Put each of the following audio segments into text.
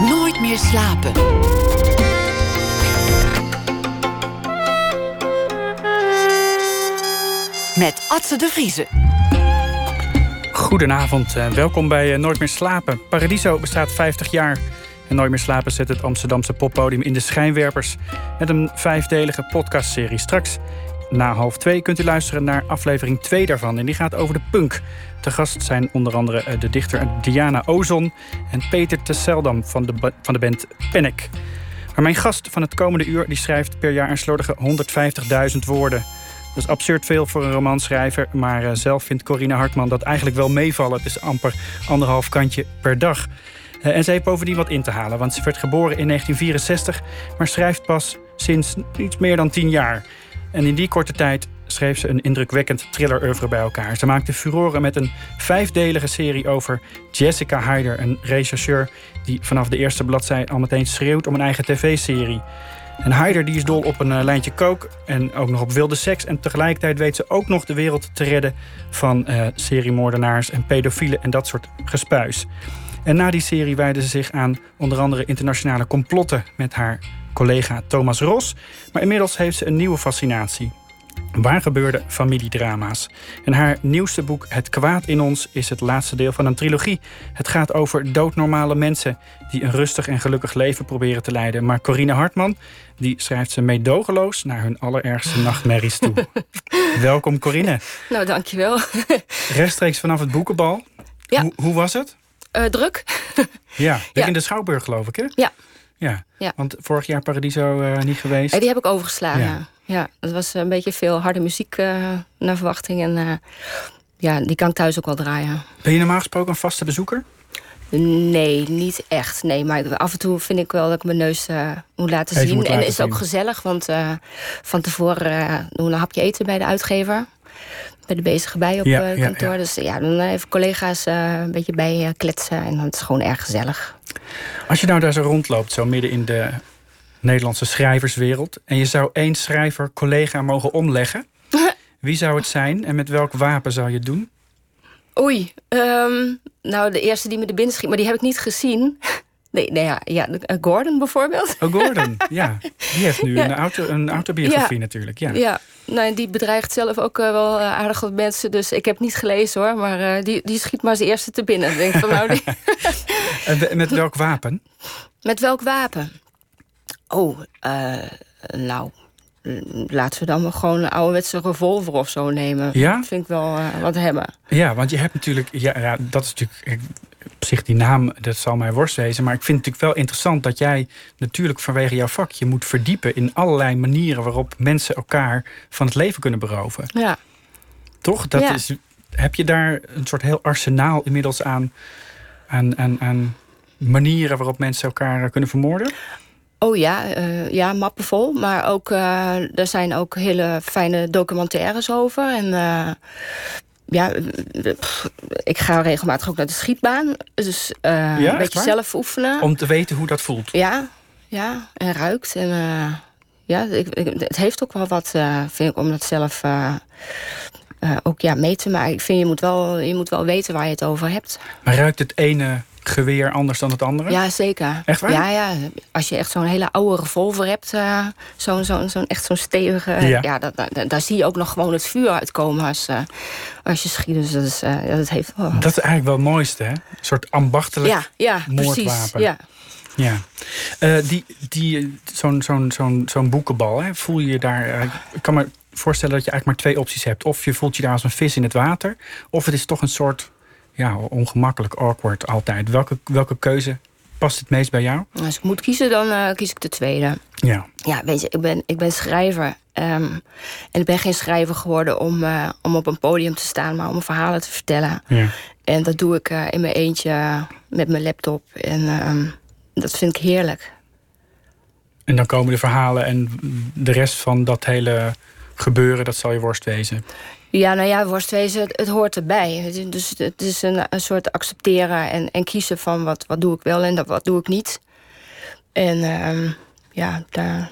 Nooit meer slapen. Met Atze de Vriezen. Goedenavond, uh, welkom bij uh, Nooit meer slapen. Paradiso bestaat 50 jaar. En Nooit meer slapen zet het Amsterdamse poppodium in de schijnwerpers. Met een vijfdelige podcastserie. Straks na half twee kunt u luisteren naar aflevering 2 daarvan. En die gaat over de punk. Te gast zijn onder andere eh, de dichter Diana Ozon en Peter Tesseldam van de, van de band Panic. Maar mijn gast van het komende uur die schrijft per jaar een slordige 150.000 woorden. Dat is absurd veel voor een romanschrijver, maar eh, zelf vindt Corine Hartman dat eigenlijk wel meevallen. Het is amper anderhalf kantje per dag. Eh, en ze heeft bovendien wat in te halen, want ze werd geboren in 1964, maar schrijft pas sinds iets meer dan tien jaar. En in die korte tijd schreef ze een indrukwekkend thriller-oeuvre bij elkaar. Ze maakte furoren met een vijfdelige serie over Jessica Hyder, een rechercheur die vanaf de eerste bladzij al meteen schreeuwt om een eigen tv-serie. En Hyder die is dol op een uh, lijntje kook en ook nog op wilde seks. En tegelijkertijd weet ze ook nog de wereld te redden van uh, seriemoordenaars en pedofielen en dat soort gespuis. En na die serie wijde ze zich aan onder andere internationale complotten met haar collega Thomas Ros. Maar inmiddels heeft ze een nieuwe fascinatie. Waar gebeurde familiedrama's? En haar nieuwste boek Het kwaad in ons is het laatste deel van een trilogie. Het gaat over doodnormale mensen die een rustig en gelukkig leven proberen te leiden. Maar Corine Hartman die schrijft ze meedogenloos naar hun allerergste nachtmerries toe. Welkom Corine. Nou, dankjewel. Rechtstreeks vanaf het boekenbal. Ja. Hoe, hoe was het? Uh, druk. ja, in de Schouwburg geloof ik hè? Ja. Ja, ja. want vorig jaar Paradiso uh, niet geweest. Die heb ik overgeslagen. Ja. ja, het was een beetje veel harde muziek uh, naar verwachting. En uh, ja, die kan ik thuis ook wel draaien. Ben je normaal gesproken een vaste bezoeker? Nee, niet echt. Nee, maar af en toe vind ik wel dat ik mijn neus moet laten Even zien. Moet en laten is ook zien. gezellig, want van tevoren doen we een hapje eten bij de uitgever bij de bezige bij op Ja, ja, kantoor. ja. Dus ja, dan even collega's uh, een beetje bij kletsen. En dan is het gewoon erg gezellig. Als je nou daar zo rondloopt, zo midden in de Nederlandse schrijverswereld... en je zou één schrijver collega mogen omleggen... wie zou het zijn en met welk wapen zou je het doen? Oei, um, nou de eerste die me er binnen schiet, maar die heb ik niet gezien. Nee, nee ja, ja, Gordon bijvoorbeeld. Oh, Gordon, ja. Die heeft nu ja. een, auto, een autobiografie ja. natuurlijk. Ja, ja. Nou, die bedreigt zelf ook uh, wel uh, aardig wat mensen. Dus ik heb niet gelezen hoor. Maar uh, die, die schiet maar als eerste te binnen. Denk van, nou, die... en met welk wapen? Met welk wapen? Oh, nou... Laten we dan maar gewoon een ouderwetse revolver of zo nemen. Ja? Dat vind ik wel wat hebben. Ja, want je hebt natuurlijk... Ja, ja, dat is natuurlijk op zich die naam, dat zal mij worst wezen. Maar ik vind het natuurlijk wel interessant dat jij natuurlijk vanwege jouw vak je moet verdiepen in allerlei manieren waarop mensen elkaar van het leven kunnen beroven. Ja. Toch? Dat ja. is, heb je daar een soort heel arsenaal inmiddels aan, aan, aan, aan manieren waarop mensen elkaar kunnen vermoorden? Oh ja, uh, ja, mappen vol. Maar ook, uh, er zijn ook hele fijne documentaires over. En uh, ja, pff, ik ga regelmatig ook naar de schietbaan. Dus ja, een beetje zelf oefenen. Om te weten hoe dat voelt? Ja, ja en ruikt. En ja, ik, ik, het heeft ook wel wat, vind ik, om dat zelf ook ja, mee te maken. Ik vind, je moet, wel, je moet wel weten waar je het over hebt. Maar ruikt het ene geweer anders dan het andere? Ja, zeker. Echt waar? Ja, ja. Als je echt zo'n hele oude revolver hebt, uh, zo'n zo, zo echt zo'n stevige... Ja, ja dat, dat, daar zie je ook nog gewoon het vuur uitkomen als, uh, als je schiet. Dus dat, is, uh, dat heeft wel... Dat is eigenlijk wel het mooiste, hè? Een soort ambachtelijk ja, ja, moordwapen. Precies, ja. Ja, die, die, zo'n zo'n zo'n zo'n boekenbal, hè, voel je je daar... Ik kan me voorstellen dat je eigenlijk maar twee opties hebt. Of je voelt je daar als een vis in het water... of het is toch een soort ja, ongemakkelijk, awkward altijd. Welke, welke keuze past het meest bij jou? Als ik moet kiezen, dan uh, kies ik de tweede. Ja. Ja, weet je, ik ben, ik ben schrijver. Um, en ik ben geen schrijver geworden om, uh, om op een podium te staan... maar om verhalen te vertellen. Ja. En dat doe ik uh, in mijn eentje met mijn laptop. En um, dat vind ik heerlijk. En dan komen de verhalen en de rest van dat hele gebeuren... dat zal je worst wezen. Ja, nou ja, worstwezen, het, het hoort erbij. Dus het is een, een soort accepteren en, en kiezen van wat, wat doe ik wel en dat, wat doe ik niet. En um, ja, daar,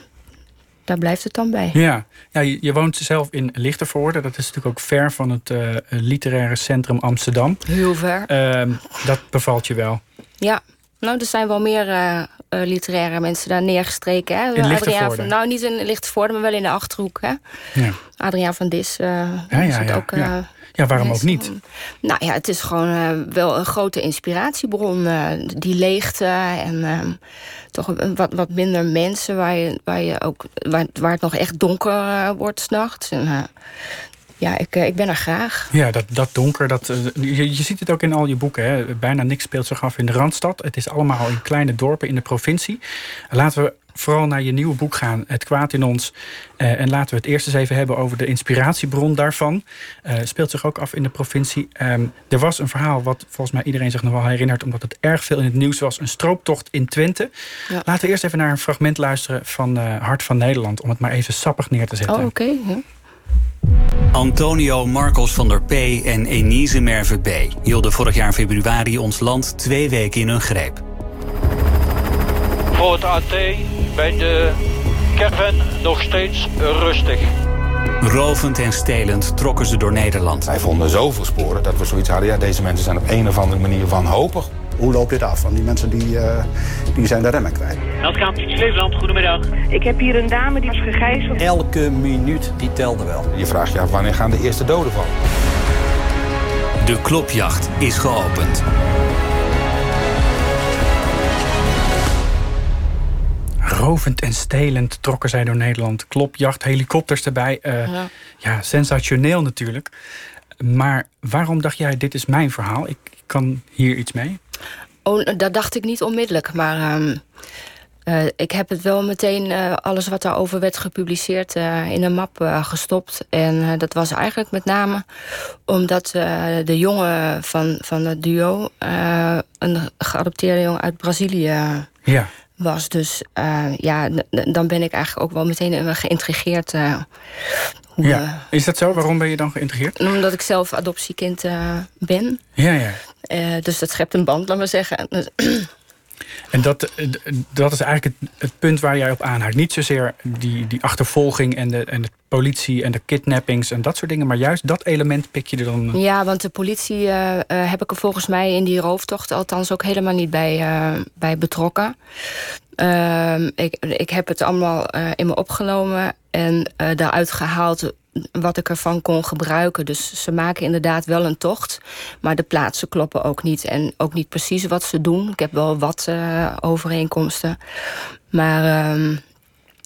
daar blijft het dan bij. Ja, ja je, je woont zelf in Lichtervoorde. Dat is natuurlijk ook ver van het uh, literaire centrum Amsterdam. Heel ver. Uh, dat bevalt je wel. Ja. Nou, er zijn wel meer uh, literaire mensen daar neergestreken. Hè? In Adriaan van, Nou, niet in Lichtenvoorde, maar wel in de Achterhoek. Hè? Ja. Adriaan van Dis uh, ja, ja, ja, ook... Ja. ja. waarom ook niet? Nou ja, het is gewoon wel een grote inspiratiebron. die leegte en ehm, toch wat, wat minder mensen... waar, je, waar, je ook, waar, waar het nog echt donker wordt s'nachts. En ja, ik, eh, ik ben er graag. Ja, dat, dat donker, dat, eh, je, je ziet het ook in al je boeken. Hè. Bijna niks speelt zich af in de Randstad. Het is allemaal in kleine dorpen in de provincie. Laten we vooral naar je nieuwe boek gaan, Het kwaad in ons. Uh, en laten we het eerst eens even hebben over de inspiratiebron daarvan. Uh, speelt zich ook af in de provincie. Um, er was een verhaal wat volgens mij iedereen zich nog wel herinnert... omdat het erg veel in het nieuws was. Een strooptocht in Twente. Ja. Laten we eerst even naar een fragment luisteren van uh, Hart van Nederland... om het maar even sappig neer te zetten. Oh, oké. Okay. Ja. Antonio Marcos van der P. en Enise Merve B. hielden vorig jaar februari ons land twee weken in hun greep. Voor het AT bij de caravan nog steeds rustig. Rovend en stelend trokken ze door Nederland. Wij vonden zoveel sporen dat we zoiets hadden... ja, deze mensen zijn op een of andere manier wanhopig hoe loopt dit af? Want die mensen die, uh, die zijn de remmen kwijt. Meldkamer Flevoland, goedemiddag. Ik heb hier een dame die is gegijzeld. Elke minuut die telde wel. Je vraagt je af wanneer gaan de eerste doden vallen. De klopjacht is geopend. Rovend en stelend trokken zij door Nederland. Klopjacht, helikopters erbij. Uh, ja. ja, sensationeel natuurlijk. Maar waarom dacht jij, dit is mijn verhaal? Ik kan hier iets mee? Oh, dat dacht ik niet onmiddellijk. Maar um, uh, ik heb het wel meteen, uh, alles wat daarover werd gepubliceerd, uh, in een map gestopt. En dat was eigenlijk met name omdat de jongen van, van het duo... een geadopteerde jongen uit Brazilië ja. was. Dus ja, dan ben ik eigenlijk ook wel meteen geïntrigeerd ja. Is dat zo? Waarom ben je dan geïntegreerd? Omdat ik zelf adoptiekind ben. Ja, ja. Uh, dus dat schept een band, laat maar zeggen. En dat, eh, dat is eigenlijk het, het, punt waar jij op aanhaakt. Niet zozeer die, die achtervolging en de, en de politie en de kidnappings en dat soort dingen. Maar juist dat element pik je er dan... Ja, want de politie uh, heb ik er volgens mij in die rooftocht... althans ook helemaal niet bij, uh, bij betrokken. Uh, ik, ik heb het allemaal in me opgenomen en daaruit gehaald wat ik ervan kon gebruiken. Dus ze maken inderdaad wel een tocht. Maar de plaatsen kloppen ook niet. En ook niet precies wat ze doen. Ik heb wel wat uh, overeenkomsten. Maar... Uh,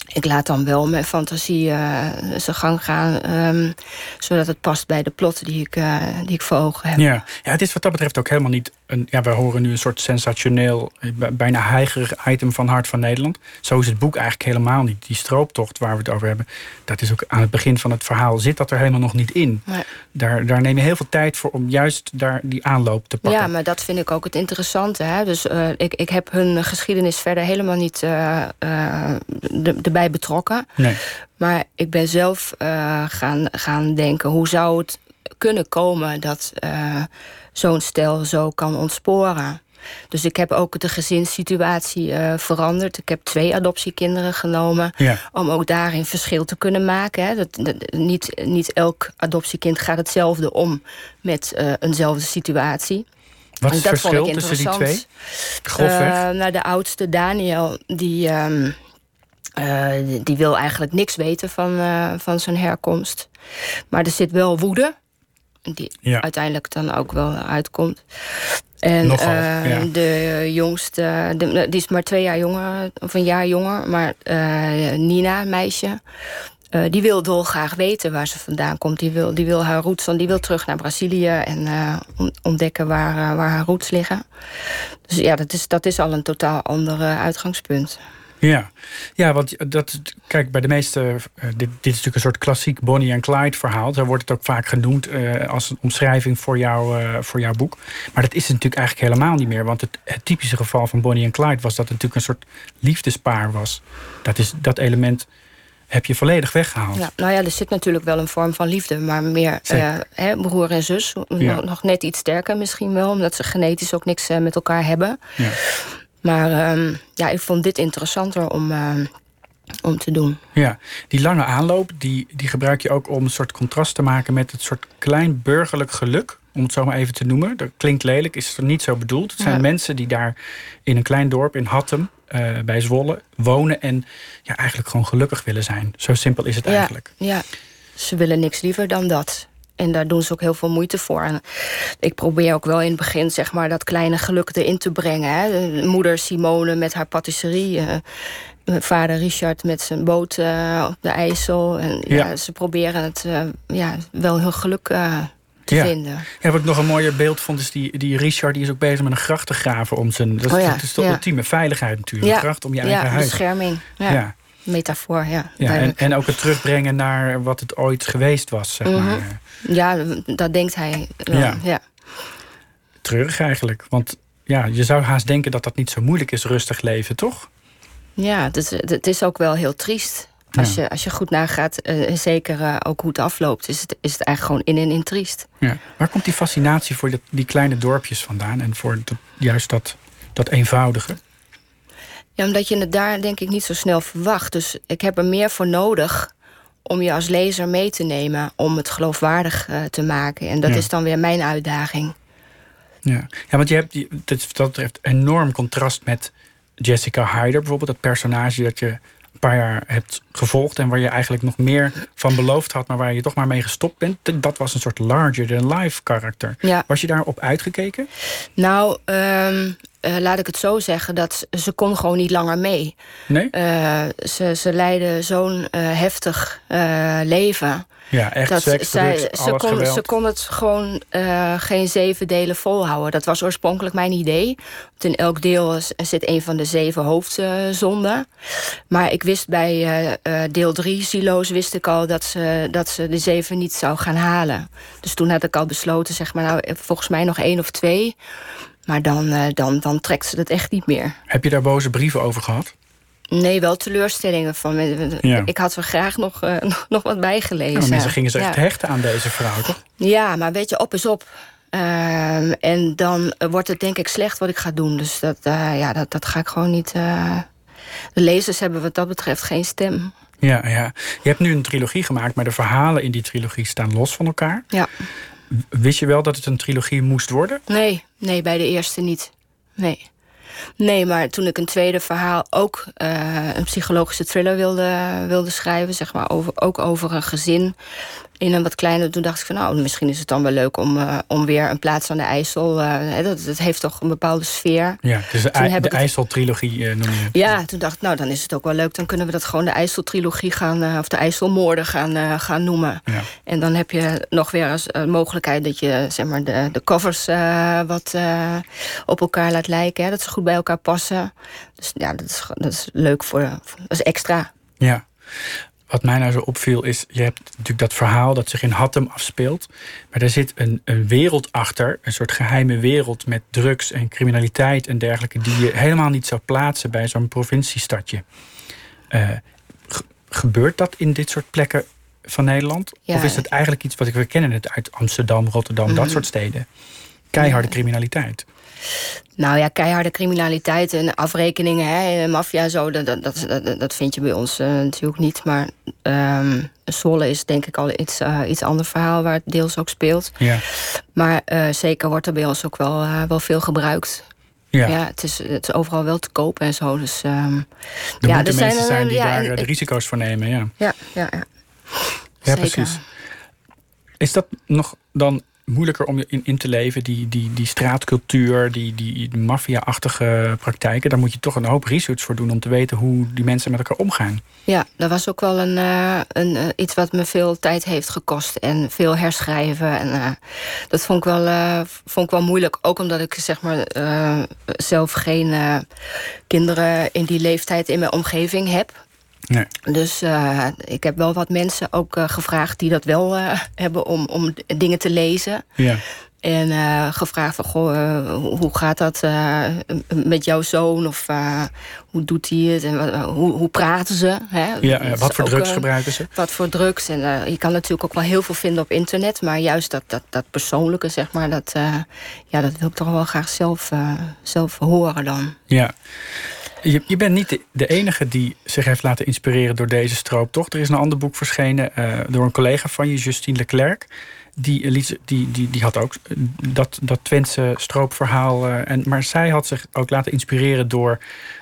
ik laat dan wel mijn fantasie uh, zijn gang gaan. Um, zodat het past bij de plot die ik, uh, die ik voor ogen heb. Ja. ja, het is wat dat betreft ook helemaal niet... Een, ja, we horen nu een soort sensationeel, bijna heigerig item van Hart van Nederland. Zo is het boek eigenlijk helemaal niet. Die strooptocht waar we het over hebben... dat is ook aan het begin van het verhaal zit dat er helemaal nog niet in. Nee. Daar, daar neem je heel veel tijd voor om juist daar die aanloop te pakken. Ja, maar dat vind ik ook het interessante. Hè? Dus uh, ik, ik heb hun geschiedenis verder helemaal niet erbij betrokken. Nee. Maar ik ben zelf gaan, gaan denken... hoe zou het kunnen komen dat uh, zo'n stel zo kan ontsporen? Dus ik heb ook de gezinssituatie uh, veranderd. Ik heb twee adoptiekinderen genomen. Ja. Om ook daarin verschil te kunnen maken. Hè. Dat, dat, niet, niet elk adoptiekind gaat hetzelfde om met uh, eenzelfde situatie. Wat is het verschil tussen die twee? Grofweg? Uh, nou, de oudste, Daniel, die... Um, uh, die wil eigenlijk niks weten van, van zijn herkomst. Maar er zit wel woede. Die ja. uiteindelijk dan ook wel uitkomt. En Nogal, uh, ja. de jongste, de, die is maar twee jaar jonger, of een jaar jonger. Maar Nina, meisje, die wil dolgraag weten waar ze vandaan komt. Die wil, die wil haar roots, die wil terug naar Brazilië en ontdekken waar, waar haar roots liggen. Dus ja, dat is, dat is al een totaal ander uitgangspunt. Ja, ja want dat, kijk, bij de meeste. Uh, dit, dit, is natuurlijk een soort klassiek Bonnie en Clyde verhaal. Daar wordt het ook vaak genoemd uh, als een omschrijving voor, jou, uh, voor jouw boek. Maar dat is het natuurlijk eigenlijk helemaal niet meer. Want het, het, typische geval van Bonnie en Clyde was dat het natuurlijk een soort liefdespaar was. Dat, is, dat element heb je volledig weggehaald. Ja, nou ja, er zit natuurlijk wel een vorm van liefde, maar meer hè, broer en zus. Ja. Nog net iets sterker misschien wel, omdat ze genetisch ook niks met elkaar hebben. Ja. Maar um, ja, ik vond dit interessanter om, uh, om te doen. Ja, die lange aanloop, die, die gebruik je ook om een soort contrast te maken met het soort klein burgerlijk geluk om het zo maar even te noemen. Dat klinkt lelijk, is het niet zo bedoeld. Het zijn Ja. mensen die daar in een klein dorp in Hattem, eh, bij Zwolle, wonen en ja, eigenlijk gewoon gelukkig willen zijn. Zo simpel is het Ja, eigenlijk. Ja, ze willen niks liever dan dat. En daar doen ze ook heel veel moeite voor. En ik probeer ook wel in het begin zeg maar, dat kleine geluk erin te brengen. Hè. De Moeder Simone met haar patisserie. eh, vader Richard met zijn boot eh, op de IJssel. En, ja. Ja. ze proberen het eh, ja, wel hun geluk te Ja. vinden. Ja, wat ik nog een mooier beeld vond, is die, die Richard die is ook bezig met een gracht te graven om zijn. Dat is, Oh ja, dat is de ultieme veiligheid natuurlijk. Een gracht om je eigen ja, huis. bescherming. Ja. Ja. Metafoor, ja. Ja, en, en ook het terugbrengen naar wat het ooit geweest was, zeg Mhm. maar. Ja, dat denkt hij. wel, Ja. ja. Treurig eigenlijk. Want ja, je zou haast denken dat dat niet zo moeilijk is, rustig leven, toch? Ja, het is, het is ook wel heel triest. Als, Ja. je, als je goed nagaat, eh, zeker eh, ook hoe het afloopt, is het, is het eigenlijk gewoon in en in triest. Ja. Waar komt die fascinatie voor die kleine dorpjes vandaan en voor juist dat, dat eenvoudige? Ja, omdat je het daar denk ik niet zo snel verwacht. Dus ik heb er meer voor nodig om je als lezer mee te nemen, om het geloofwaardig eh, te maken. En dat Ja. is dan weer mijn uitdaging. Ja, ja want je hebt die, dat, dat betreft enorm contrast met Jessica Hyder, bijvoorbeeld. Dat personage dat je een paar jaar hebt gevolgd en waar je eigenlijk nog meer van beloofd had, maar waar je toch maar mee gestopt bent. Dat- was een soort larger than life karakter. Ja. Was je daarop uitgekeken? Nou, ehm, eh, laat ik het zo zeggen, dat ze kon gewoon niet langer mee. Nee? Eh, ze, ze leidde zo'n eh, heftig leven. Ja, echt dat seks, zij, drugs, ze, kon, geweld. ze kon het gewoon geen zeven delen volhouden. Dat was oorspronkelijk mijn idee. Want in elk deel zit een van de zeven hoofdzonden. maar ik wist bij deel drie, Silo's, wist ik al dat ze, dat ze de zeven niet zou gaan halen. Dus toen had ik al besloten, zeg maar, nou, volgens mij nog één of twee. Maar dan, eh, dan, dan trekt ze het echt niet meer. Heb je daar boze brieven over gehad? Nee, wel teleurstellingen van. Ja. Ik had er graag nog, eh, nog, wat bijgelezen. Ja, maar mensen gingen zich Ja. echt hechten aan deze vrouw, toch? Ja, maar weet je, op is op. Ehm, en dan eh, wordt het denk ik slecht wat ik ga doen. Dus dat, ja, dat, dat ga ik gewoon niet... De lezers hebben wat dat betreft geen stem. Ja, ja. Je hebt nu een trilogie gemaakt, maar de verhalen in die trilogie staan los van elkaar. Ja. Wist je wel dat het een trilogie moest worden? Nee, nee, bij de eerste niet. Nee. Nee, maar toen ik een tweede verhaal ook eh, een psychologische thriller wilde, wilde schrijven, zeg maar, over, ook over een gezin in een wat kleiner, toen dacht ik van nou, misschien is het dan wel leuk om, eh, om weer een plaats aan de IJssel. hè, dat, dat heeft toch een bepaalde sfeer. Ja, dus de, de het- IJssel-trilogie eh, noem je. Ja, toen dacht ik, nou, dan is het ook wel leuk. Dan kunnen we dat gewoon de IJsseltrilogie gaan, of de IJsselmoorden gaan, gaan noemen. Ja. En dan heb je nog weer als mogelijkheid dat je zeg maar, de, de covers wat op elkaar laat lijken. Hè, dat ze goed bij elkaar passen. Dus ja, dat is, dat is leuk voor, dat is extra. Ja. Wat mij nou zo opviel is, je hebt natuurlijk dat verhaal dat zich in Hattem afspeelt. Maar er zit een, een wereld achter, een soort geheime wereld met drugs en criminaliteit en dergelijke, die je helemaal niet zou plaatsen bij zo'n provinciestadje. Eh, ge- gebeurt dat in dit soort plekken van Nederland? Ja. Of is het eigenlijk iets wat ik, we kennen het uit Amsterdam, Rotterdam, dat Mhm. soort steden? Keiharde criminaliteit. Nou ja, keiharde criminaliteit en afrekeningen, hè, en maffia, zo, dat, dat, dat, dat, dat vind je bij ons eh, natuurlijk niet. Maar Zwolle is denk ik al iets, eh, iets ander verhaal waar het deels ook speelt. Ja. Maar eh, zeker wordt er bij ons ook wel, wel veel gebruikt. Ja. Ja, het, is, het is overal wel te koop en zo. Dus, ehm, Er ja, er mensen eh, zijn die ja, daar en- de risico's voor nemen. Ja. Ja, ja, ja. Ja, precies. Is dat nog dan moeilijker om in, in te leven, die, die, die straatcultuur, die, die, maffia-achtige praktijken? Daar moet je toch een hoop research voor doen om te weten hoe die mensen met elkaar omgaan. Ja, dat was ook wel een, eh, een, eh, iets wat me veel tijd heeft gekost. En veel herschrijven. En eh, dat vond ik, wel, vond ik wel moeilijk. Ook omdat ik zeg maar, zelf geen kinderen in die leeftijd in mijn omgeving heb. Nee. Dus eh, ik heb wel wat mensen ook eh, gevraagd die dat wel eh, hebben om, om dingen te lezen. Ja. En gevraagd van, goh, hoe gaat dat met jouw zoon? Of hoe doet hij het? En hoe, hoe praten ze? Hè? Ja, wat voor ook, drugs gebruiken ze? Wat voor drugs. En je kan natuurlijk ook wel heel veel vinden op internet. Maar juist dat, dat, dat persoonlijke, zeg maar, dat, ja, dat wil ik toch wel graag zelf, zelf horen dan. Ja. Je, bent niet de, enige die zich heeft laten inspireren door deze stroop, toch? Er is een ander boek verschenen uh, door een collega van je, Justine Leclerc. Die, die, die, die had ook dat, dat Twentse stroopverhaal. En, maar zij had zich ook laten inspireren door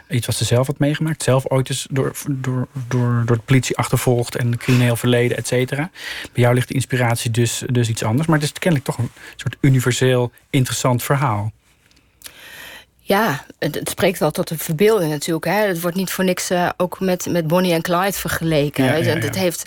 iets wat ze zelf had meegemaakt. Zelf ooit eens door, door, door, door de politie achtervolgd en crimineel verleden, et cetera. Bij jou ligt de inspiratie dus, dus iets anders. Maar het is kennelijk toch een soort universeel interessant verhaal. Ja, het, het, spreekt wel tot de verbeelding natuurlijk. Hè. Het wordt niet voor niks uh, ook met, met Bonnie en Clyde vergeleken. Ja, ja, ja. Het heeft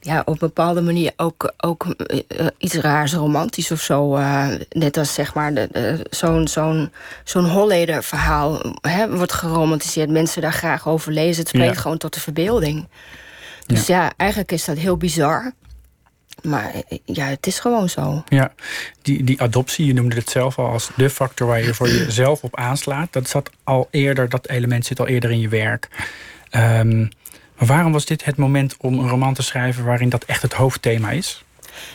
ja, op een bepaalde manier ook, ook uh, iets raars romantisch of zo. Uh, net als zeg maar zo'n zo'n zo'n Holleder verhaal hè, wordt geromantiseerd. Mensen daar graag over lezen. Het spreekt gewoon tot de verbeelding. Dus ja. eigenlijk is dat heel bizar. Maar ja, het is gewoon zo. Ja, die, die adoptie, je noemde het zelf al als de factor waar je voor jezelf op aanslaat. Dat zat al eerder, dat element zit al eerder in je werk. Um, maar waarom was dit het moment om een roman te schrijven waarin dat echt het hoofdthema is?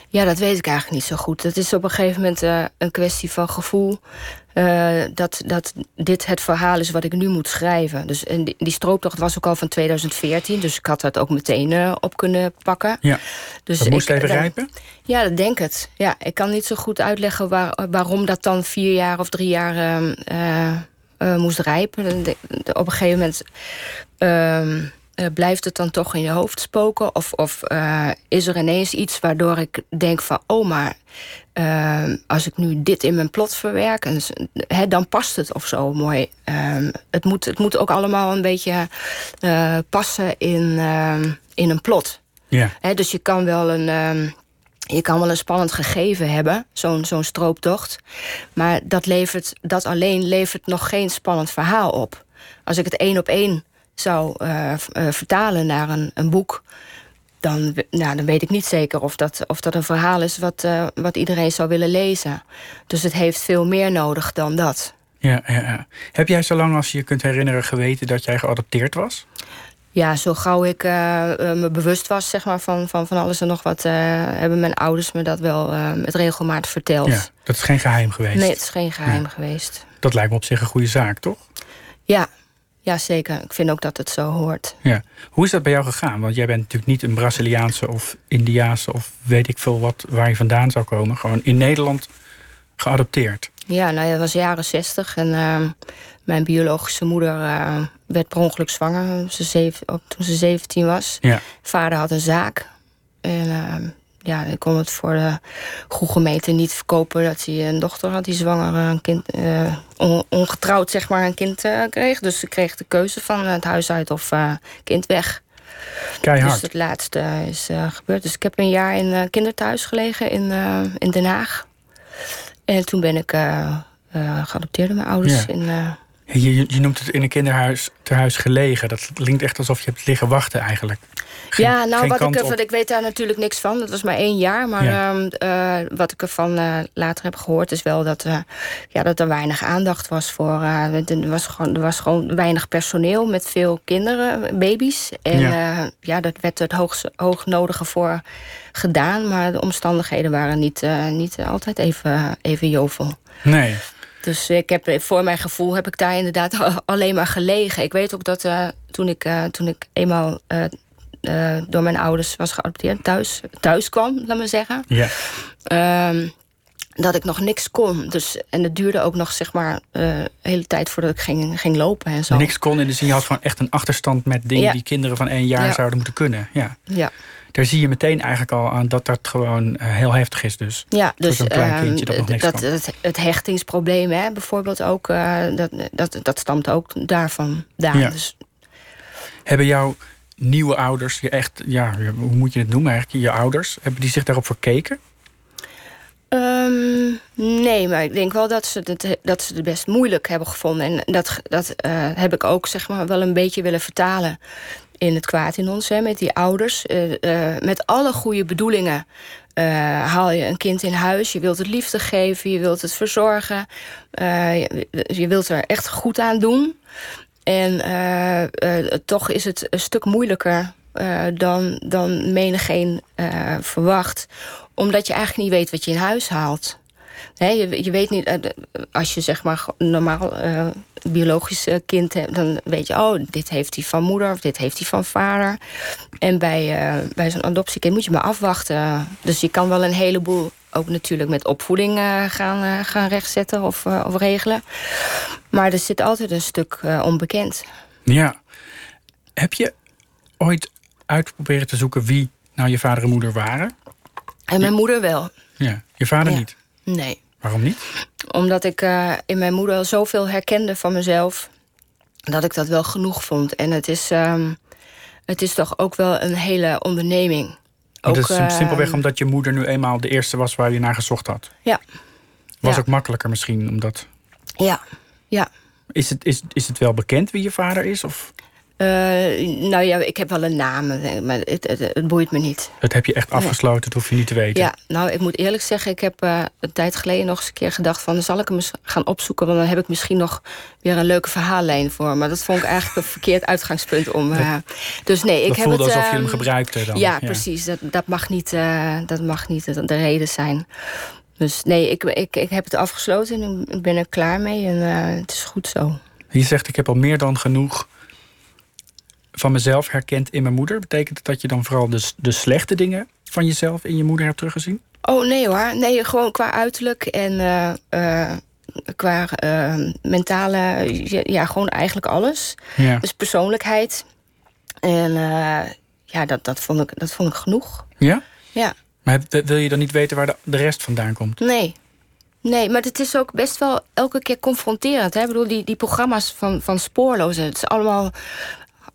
Ja, dat weet ik eigenlijk niet zo goed. Het is op een gegeven moment uh, een kwestie van gevoel. Uh, dat, dat dit het verhaal is wat ik nu moet schrijven. Dus en die, die strooptocht was ook al van 2014. Dus ik had dat ook meteen uh, op kunnen pakken. Ja, dus dat moest ik, even rijpen? Ja, dat denk het. Ja, ik kan niet zo goed uitleggen waar, waarom dat dan vier jaar of drie jaar ehm, moest rijpen. Op een gegeven moment... Ehm, uh, blijft het dan toch in je hoofd spoken? Of, of uh, is er ineens iets waardoor ik denk van... oh, maar uh, als ik nu dit in mijn plot verwerk... En, he, dan past het of zo mooi. het, moet, het moet ook allemaal een beetje passen in, in een plot. Ja. He, dus je kan wel een... je kan wel een spannend gegeven hebben, zo'n zo'n strooptocht. Maar dat, levert, dat alleen levert nog geen spannend verhaal op. Als ik het één op één zou uh, vertalen naar een, een boek... Dan, nou, dan weet ik niet zeker of dat, of dat een verhaal is wat, uh, wat iedereen zou willen lezen. Dus het heeft veel meer nodig dan dat. Ja, ja, ja. Heb jij zo lang als je je kunt herinneren geweten dat jij geadopteerd was? Ja, zo gauw ik me bewust was zeg maar, van, van, van alles en nog wat... hebben mijn ouders me dat wel met regelmaat verteld. Ja, dat is geen geheim geweest? Nee, het is geen geheim ja. geweest. Dat lijkt me op zich een goede zaak, toch? Ja, ja, zeker. Ik vind ook dat het zo hoort. Ja. Hoe is dat bij jou gegaan? Want jij bent natuurlijk niet een Braziliaanse of Indiaanse of weet ik veel wat waar je vandaan zou komen. Gewoon in Nederland geadopteerd. Ja, nou, dat was jaren zestig. En uh, mijn biologische moeder uh, werd per ongeluk zwanger ze zeven, toen ze 17 was. Ja. Vader had een zaak. En uh, ja, ik kon het voor de goede gemeente niet verkopen dat hij een dochter had die zwanger een kind, uh, on, ongetrouwd zeg maar een kind uh, kreeg. Dus ze kreeg de keuze van het huis uit of uh, kind weg. Keihard. Dus het laatste is gebeurd. Dus ik heb een jaar in kinderthuis gelegen in, in Den Haag. En toen ben ik geadopteerd door mijn ouders. Ja. In, je, je, noemt het in een kinderhuis huis gelegen. Dat klinkt echt alsof je hebt liggen wachten eigenlijk. Geen, ja, nou, wat ik, ervan, ik weet daar natuurlijk niks van. Dat was maar één jaar. Maar ja. uh, wat ik ervan uh, later heb gehoord... is wel dat, uh, ja, dat er weinig aandacht was voor... er, was gewoon, er was gewoon weinig personeel met veel kinderen, baby's. En ja, ja dat werd het hoogste, hoognodige voor gedaan. Maar de omstandigheden waren niet, niet altijd even, even jovel. Nee. Dus ik heb, voor mijn gevoel heb ik daar inderdaad alleen maar gelegen. Ik weet ook dat uh, toen, ik, uh, toen ik eenmaal uh, door mijn ouders was geadopteerd, thuis, thuis kwam, laat maar zeggen. Ja. Ehm, dat ik nog niks kon. Dus, en het duurde ook nog, zeg maar, de hele tijd voordat ik ging, ging lopen en zo. Niks kon in de zin, je had gewoon echt een achterstand met dingen ja. die kinderen van één jaar ja. zouden moeten kunnen. Ja. ja daar zie je meteen eigenlijk al aan dat dat gewoon uh, heel heftig is. Dus ja, dus een klein kindje dat, nog niks dat, kan. Het, het hechtingsprobleem, hè, bijvoorbeeld ook, uh, dat, dat, dat stamt ook daarvan. Daar. Ja. Dus, Hebben jouw nieuwe ouders, je echt, ja, hoe moet je het noemen eigenlijk, je ouders, hebben die zich daarop verkeken? Um, nee, maar ik denk wel dat ze het, dat ze het best moeilijk hebben gevonden. En dat, dat uh, heb ik ook zeg maar, wel een beetje willen vertalen in het kwaad in ons, hè, met die ouders. Uh, uh, met alle goede bedoelingen uh, haal je een kind in huis. Je wilt het liefde geven, je wilt het verzorgen. Je, je, wilt er echt goed aan doen. En toch is het een stuk moeilijker dan, dan menigeen verwacht. Omdat je eigenlijk niet weet wat je in huis haalt. Je, je weet niet, eh, als je zeg maar normaal uh, biologisch kind hebt, dan weet je, oh, dit heeft hij van moeder of dit heeft hij van vader. En bij, uh, bij zo'n adoptiekind moet je maar afwachten. Dus je kan wel een heleboel ook natuurlijk met opvoeding gaan, gaan rechtzetten of, of regelen. Maar er zit altijd een stuk onbekend. Ja. Heb je ooit uitproberen te zoeken wie nou je vader en moeder waren? En mijn moeder wel. Ja, je vader niet? Nee. Waarom niet? Omdat ik uh, in mijn moeder zoveel herkende van mezelf... dat ik dat wel genoeg vond. En het is, um, het is toch ook wel een hele onderneming. Ook, het is uh, simpelweg omdat je moeder nu eenmaal de eerste was... waar je naar gezocht had? Ja. Was ja. ook makkelijker misschien, omdat... Ja, ja. Is het, is, is het wel bekend wie je vader is? Of? Uh, nou ja, ik heb wel een naam, maar het, het, het, boeit me niet. Het heb je echt afgesloten, dat hoef je niet te weten. Ja, nou, ik moet eerlijk zeggen, ik heb uh, een tijd geleden nog eens een keer gedacht van... zal ik hem eens gaan opzoeken, want dan heb ik misschien nog weer een leuke verhaallijn voor. Maar dat vond ik eigenlijk een verkeerd uitgangspunt om... Uh, dus nee, ik heb voelde het, alsof je hem gebruikte dan. Ja, ja. precies. Dat, dat, mag niet, dat mag niet de, de reden zijn. Dus nee, ik, ik, ik heb het afgesloten en ik ben er klaar mee en het is goed zo. Je zegt, ik heb al meer dan genoeg van mezelf herkend in mijn moeder. Betekent het dat je dan vooral de, de slechte dingen van jezelf in je moeder hebt teruggezien? Oh nee hoor, nee, gewoon qua uiterlijk en uh, uh, qua uh, mentale, ja, ja, gewoon eigenlijk alles. Ja. Dus persoonlijkheid. En ja, dat, dat, vond ik, dat vond ik genoeg. Ja? Ja. Maar wil je dan niet weten waar de, de rest vandaan komt? Nee. Nee, maar het is ook best wel elke keer confronterend. Hè? Ik bedoel, die, die programma's van, van Spoorlozen, het is allemaal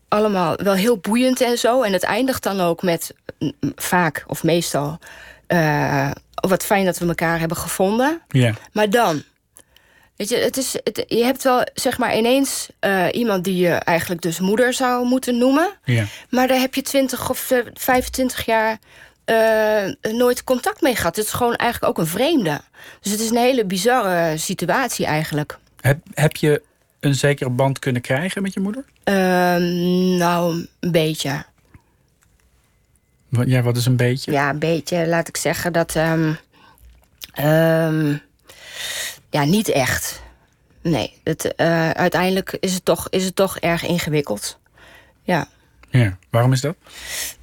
allemaal wel heel boeiend en zo. En het eindigt dan ook met vaak of meestal... Uh, wat fijn dat we elkaar hebben gevonden. Ja. Maar dan... Weet je, het is, het, je hebt wel zeg maar ineens uh, iemand die je eigenlijk dus moeder zou moeten noemen. Ja. Maar daar heb je 20 of 25 jaar uh, nooit contact mee gehad. Het is gewoon eigenlijk ook een vreemde. Dus het is een hele bizarre situatie eigenlijk. Heb, heb je een zekere band kunnen krijgen met je moeder? Uh, nou, een beetje. Ja, wat is een beetje? Ja, een beetje. Laat ik zeggen dat... Um, um, ja, niet echt. Nee, het, uh, uiteindelijk is het, toch, is het toch erg ingewikkeld. Ja. Ja, waarom is dat?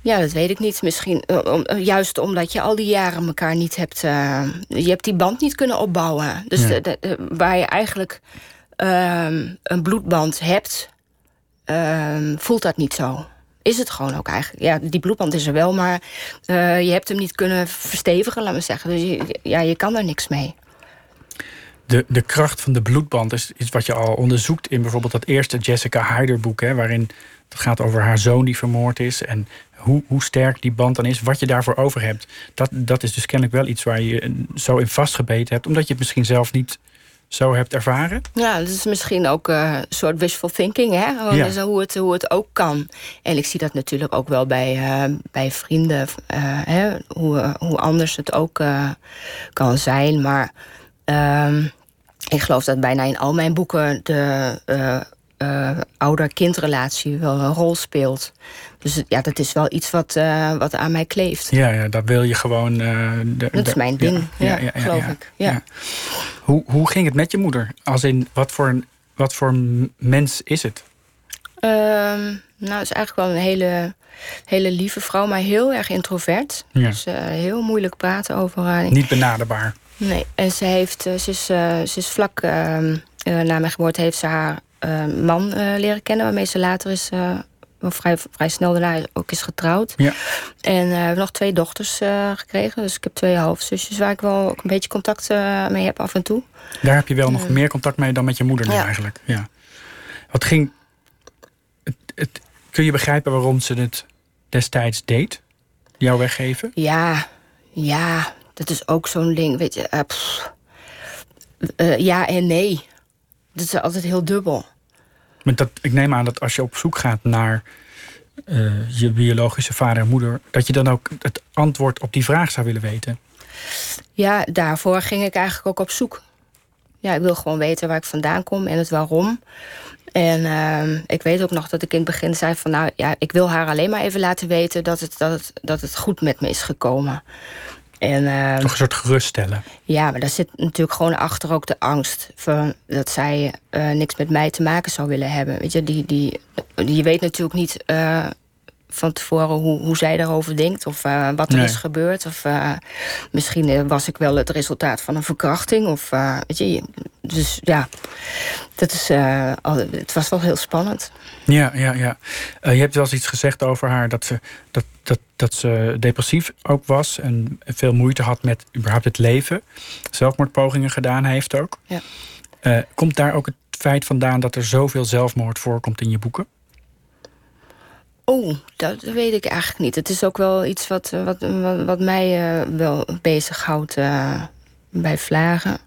Ja, dat weet ik niet. Misschien om, juist omdat je al die jaren elkaar niet hebt... Uh, je hebt die band niet kunnen opbouwen. Dus Ja. de, de- de- waar je eigenlijk een bloedband hebt... um, voelt dat niet zo. Is het gewoon ook eigenlijk. Ja, die bloedband is er wel, maar uh, je hebt hem niet kunnen verstevigen, laat me zeggen. Dus ja, je kan er niks mee. De, de kracht van de bloedband is iets wat je al onderzoekt in bijvoorbeeld dat eerste Jessica Hyder boek, hè, waarin het gaat over haar zoon die vermoord is en hoe, hoe sterk die band dan is, wat je daarvoor over hebt. Dat, dat is dus kennelijk wel iets waar je zo in vastgebeten hebt, omdat je het misschien zelf niet zo hebt ervaren. Ja, dat is misschien ook uh, een soort wishful thinking, hè? Gewoon Ja. dus hoe, het, hoe het ook kan. En ik zie dat natuurlijk ook wel bij, uh, bij vrienden, uh, hè? Hoe, hoe anders het ook kan zijn. Maar um, ik geloof dat bijna in al mijn boeken de ouder-kindrelatie wel een rol speelt. Dus ja, dat is wel iets wat, uh, wat aan mij kleeft. Ja, ja dat wil je gewoon. uh, de- Dat is mijn ding, ja, geloof ja. ik. Ja. Hoe, hoe ging het met je moeder? Als in, wat voor, een- wat voor mens is het? Um, nou, het is eigenlijk wel een hele, hele lieve vrouw, maar heel erg introvert. Ja. Dus uh, heel moeilijk praten over haar. Niet benaderbaar. Nee, en ze, heeft, ze, is, ze is vlak uh, na mijn geboorte heeft ze haar man leren kennen, waarmee ze later is. Vrij, vrij snel daarna ook is getrouwd. Ja. En we hebben nog twee dochters uh, gekregen. Dus ik heb twee halfzusjes waar ik wel ook een beetje contact uh, mee heb af en toe. Daar heb je wel nog meer contact mee dan met je moeder nu Ja. eigenlijk. Ja. Wat ging. Het, het, kun je begrijpen waarom ze het destijds deed? Jou weggeven? Ja, ja, dat is ook zo'n ding. Weet je, uh. Uh, ja en nee. Dat is altijd heel dubbel. Maar dat, ik neem aan dat als je op zoek gaat naar uh, je biologische vader en moeder, dat je dan ook het antwoord op die vraag zou willen weten. Ja, daarvoor ging ik eigenlijk ook op zoek. Ja, ik wil gewoon weten waar ik vandaan kom en het waarom. En uh, ik weet ook nog dat ik in het begin zei van... nou ja, ik wil haar alleen maar even laten weten dat het, dat dat het goed met me is gekomen. En, uh, Toch een soort geruststellen. Ja, maar daar zit natuurlijk gewoon achter ook de angst... Van dat zij uh, niks met mij te maken zou willen hebben. Weet je, die, die, je weet natuurlijk niet uh, van tevoren hoe, hoe zij daarover denkt... of wat er nee. is gebeurd. Of misschien was ik wel het resultaat van een verkrachting. Of, weet je, dus ja, dat is, al, het was wel heel spannend. Ja, ja, ja. je hebt wel eens iets gezegd over haar... dat ze, dat, dat, dat ze depressief ook was... en veel moeite had met überhaupt het leven. Zelfmoordpogingen gedaan heeft ook. Ja. Komt daar ook het feit vandaan... dat er zoveel zelfmoord voorkomt in je boeken? Oh, dat weet ik eigenlijk niet. Het is ook wel iets wat, wat, wat, wat mij uh, wel bezighoudt uh, bij vlagen.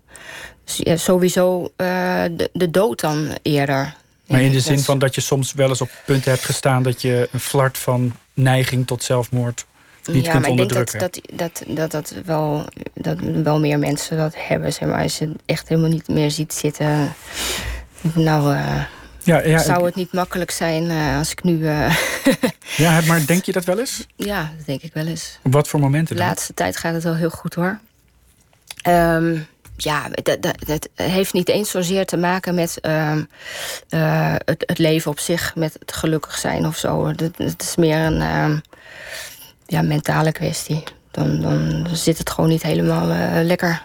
Dus, ja, sowieso de, de dood dan eerder. Maar in de zin van dat je soms wel eens op punten hebt gestaan... dat je een flart van neiging tot zelfmoord niet ja, kunt maar onderdrukken. Ik denk dat, dat, dat, dat, wel, dat wel meer mensen dat hebben. Zeg maar, als je het echt helemaal niet meer ziet zitten... Nou, uh, ja, ja, zou het niet makkelijk zijn uh, als ik nu... Uh, ja, maar denk je dat wel eens? Ja, dat denk ik wel eens. Op wat voor momenten De dan? laatste tijd gaat het wel heel goed hoor. Um, ja, dat, dat, dat, heeft niet eens zozeer te maken met uh, uh, het, het, leven op zich, met het gelukkig zijn of zo. Het, is meer een uh, ja, mentale kwestie. Dan, dan zit het gewoon niet helemaal lekker.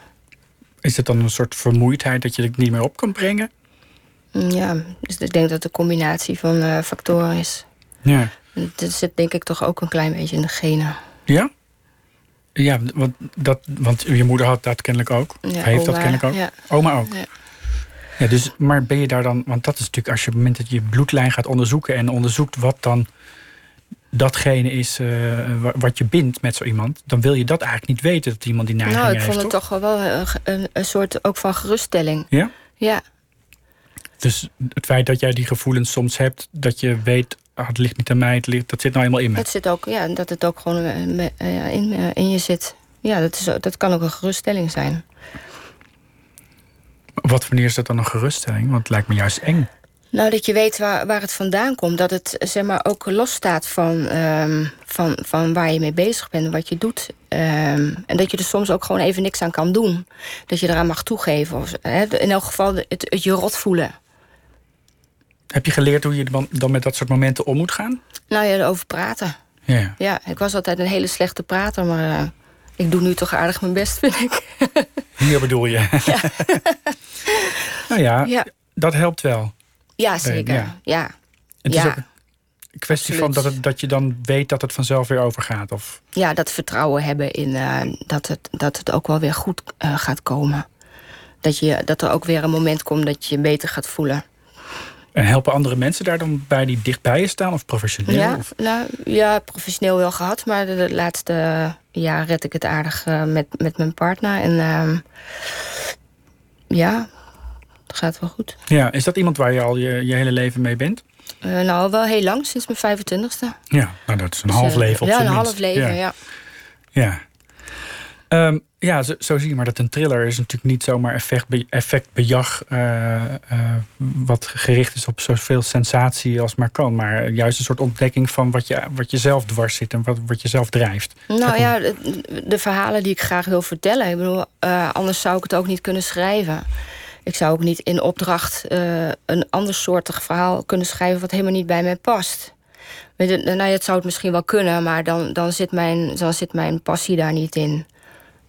Is het dan een soort vermoeidheid dat je het niet meer op kan brengen? Ja, dus ik denk dat het een combinatie van uh, factoren is. Ja. Het zit denk ik toch ook een klein beetje in de genen. Ja? Ja, want, dat, want je moeder had dat kennelijk ook. Ja, heeft oma, dat kennelijk ook. Ja. Oma ook. Ja. ja. dus, maar ben je daar dan... Want dat is natuurlijk als je op het moment dat je bloedlijn gaat onderzoeken... en onderzoekt wat dan datgene is uh, wat je bindt met zo iemand... dan wil je dat eigenlijk niet weten dat iemand die neiging nou, ik heeft, vond het toch wel een, een, een, soort ook van geruststelling. Ja? Ja. Dus het feit dat jij die gevoelens soms hebt... dat je weet, ah, het ligt niet aan mij, het ligt, dat zit nou eenmaal in me. Dat zit ook, ja, dat het ook gewoon uh, in, uh, in je zit. Ja, dat, is, dat kan ook een geruststelling zijn. Wat wanneer is dat dan een geruststelling? Want het lijkt me juist eng. Nou, dat je weet waar, waar het vandaan komt. Dat het zeg maar, ook losstaat van, um, van, van waar je mee bezig bent en wat je doet. Um, en dat je er soms ook gewoon even niks aan kan doen. Dat je eraan mag toegeven. Of, hè, in elk geval het, het je rot voelen. Heb je geleerd hoe je dan met dat soort momenten om moet gaan? Nou ja, erover praten. Ja. ja, ik was altijd een hele slechte prater, maar uh, ik doe nu toch aardig mijn best, vind ik. Hier bedoel je? Ja. nou ja, ja, dat helpt wel. Ja, zeker. Ja. ja. Het is ook een kwestie van dat, het, dat je dan weet dat het vanzelf weer overgaat. Of... Ja, dat vertrouwen hebben in uh, dat, het, dat het ook wel weer goed uh, gaat komen. Dat, je, dat er ook weer een moment komt dat je je beter gaat voelen. En helpen andere mensen daar dan bij die dichtbij je staan? Of professioneel? Ja, of? nou, ja professioneel wel gehad. Maar de, de laatste jaar red ik het aardig uh, met, met mijn partner. En uh, ja, het gaat wel goed. Ja, is dat iemand waar je al je, je hele leven mee bent? Uh, nou, wel heel lang, sinds mijn 25ste. Ja, nou, dat is een dus, half leven op Ja, een minst. half leven, ja. Ja. ja. Um, ja, zo, zo, zie je maar dat een thriller is natuurlijk niet zomaar effect, effectbejag... Uh, uh, wat gericht is op zoveel sensatie als maar kan. Maar juist een soort ontdekking van wat je, wat je zelf dwars zit... en wat, wat je zelf drijft. Nou ja, de, de, verhalen die ik graag wil vertellen. Ik bedoel, uh, anders zou ik het ook niet kunnen schrijven. Ik zou ook niet in opdracht een ander soortig verhaal kunnen schrijven... wat helemaal niet bij mij past. Nou, het zou het misschien wel kunnen, maar dan, dan, zit mijn, dan zit mijn passie daar niet in.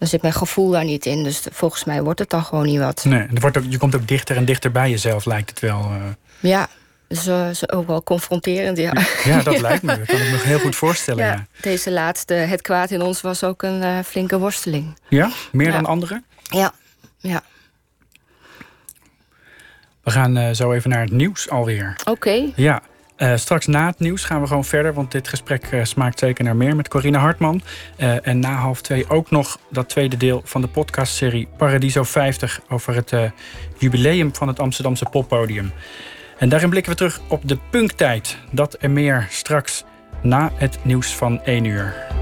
Dan zit mijn gevoel daar niet in. Dus volgens mij wordt het dan gewoon niet wat. Nee, er wordt ook, je komt ook dichter en dichter bij jezelf, lijkt het wel. Uh... Ja, dus uh, is ook wel confronterend, ja. Ja, dat lijkt me. Dat kan ik me heel goed voorstellen. Ja, ja. Deze laatste, Het kwaad in ons, was ook een uh, flinke worsteling. Ja? Meer ja. dan andere? Ja, ja. We gaan uh, zo even naar het nieuws alweer. Oké. Okay. Ja. Uh, straks na het nieuws gaan we gewoon verder, want dit gesprek uh, smaakt zeker naar meer met Corine Hartman. Uh, en na half twee ook nog dat tweede deel van de podcastserie Paradiso 50 over het jubileum van het Amsterdamse poppodium. En daarin blikken we terug op de punktijd. Dat en meer straks na het nieuws van 1 uur.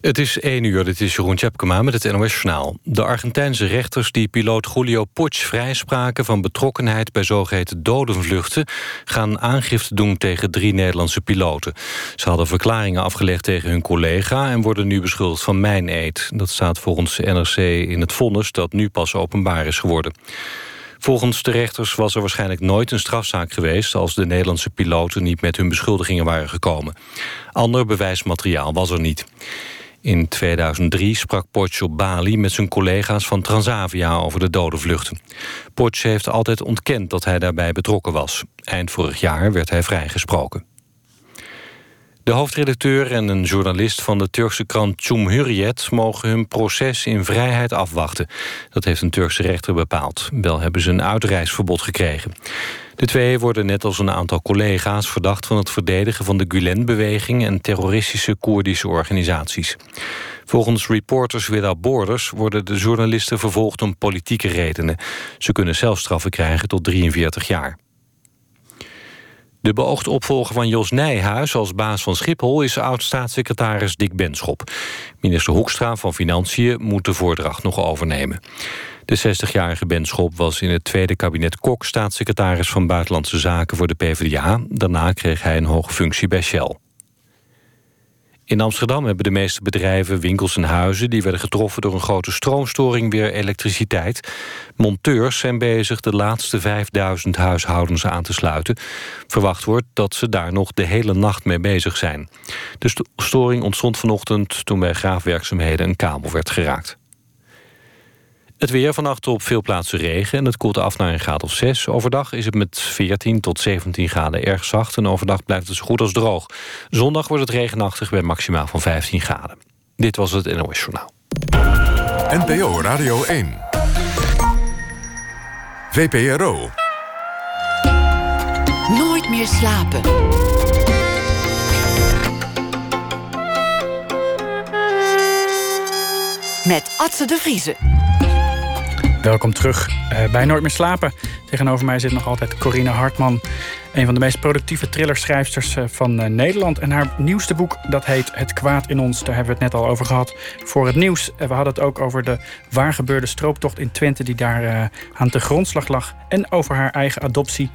Het is 1 uur, dit is Jeroen Tjepkema met het NOS-journaal. De Argentijnse rechters die piloot Julio Puig vrijspraken... van betrokkenheid bij zogeheten dodenvluchten... gaan aangifte doen tegen drie Nederlandse piloten. Ze hadden verklaringen afgelegd tegen hun collega... en worden nu beschuldigd van mijn-eed. Dat staat volgens NRC in het vonnis dat nu pas openbaar is geworden. Volgens de rechters was er waarschijnlijk nooit een strafzaak geweest... als de Nederlandse piloten niet met hun beschuldigingen waren gekomen. Ander bewijsmateriaal was er niet. In 2003 sprak Potsch op Bali met zijn collega's van Transavia over de dodenvluchten. Potsch heeft altijd ontkend dat hij daarbij betrokken was. Eind vorig jaar werd hij vrijgesproken. De hoofdredacteur en een journalist van de Turkse krant Cumhuriyet... mogen hun proces in vrijheid afwachten. Dat heeft een Turkse rechter bepaald. Wel hebben ze een uitreisverbod gekregen. De twee worden net als een aantal collega's verdacht van het verdedigen van de Gulen-beweging en terroristische Koerdische organisaties. Volgens Reporters Without Borders worden de journalisten vervolgd om politieke redenen. Ze kunnen zelfstraffen krijgen tot 43 jaar. De beoogde opvolger van Jos Nijhuis als baas van Schiphol... is oud-staatssecretaris Dick Benschop. Minister Hoekstra van Financiën moet de voordracht nog overnemen. De 60-jarige Benschop was in het tweede kabinet Kok... staatssecretaris van Buitenlandse Zaken voor de PvdA. Daarna kreeg hij een hoge functie bij Shell. In Amsterdam hebben de meeste bedrijven, winkels en huizen... die werden getroffen door een grote stroomstoring weer elektriciteit. Monteurs zijn bezig de laatste 5000 huishoudens aan te sluiten. Verwacht wordt dat ze daar nog de hele nacht mee bezig zijn. De storing ontstond vanochtend toen bij graafwerkzaamheden een kabel werd geraakt. Het weer vannacht op veel plaatsen regen en het koelt af naar een graad of 6. Overdag is het met 14 tot 17 graden erg zacht... en overdag blijft het zo goed als droog. Zondag wordt het regenachtig bij maximaal van 15 graden. Dit was het NOS Journaal. NPO Radio 1. VPRO. Nooit meer slapen. Met Atze de Vriezen. Welkom terug uh, bij Nooit meer slapen. Tegenover mij zit nog altijd Corine Hartman. Een van de meest productieve thrillerschrijfsters uh, van uh, Nederland. En haar nieuwste boek dat heet Het kwaad in ons. Daar hebben we het net al over gehad voor het nieuws. we hadden het ook over de waargebeurde strooptocht in Twente... die daar aan de grondslag lag. En over haar eigen adoptie.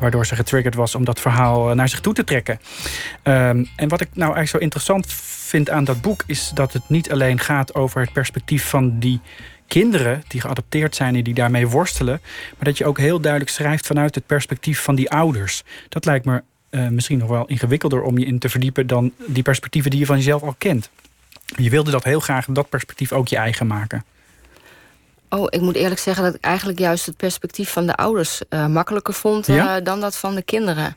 Waardoor ze getriggerd was om dat verhaal naar zich toe te trekken. Um, en wat ik nou eigenlijk zo interessant vind aan dat boek... is dat het niet alleen gaat over het perspectief van die kinderen die geadopteerd zijn en die daarmee worstelen. Maar dat je ook heel duidelijk schrijft vanuit het perspectief van die ouders. Dat lijkt me uh, misschien nog wel ingewikkelder om je in te verdiepen dan die perspectieven die je van jezelf al kent. Je wilde dat heel graag, dat perspectief ook je eigen maken. Oh, ik moet eerlijk zeggen dat ik eigenlijk juist het perspectief van de ouders uh, makkelijker vond uh, ja? dan dat van de kinderen.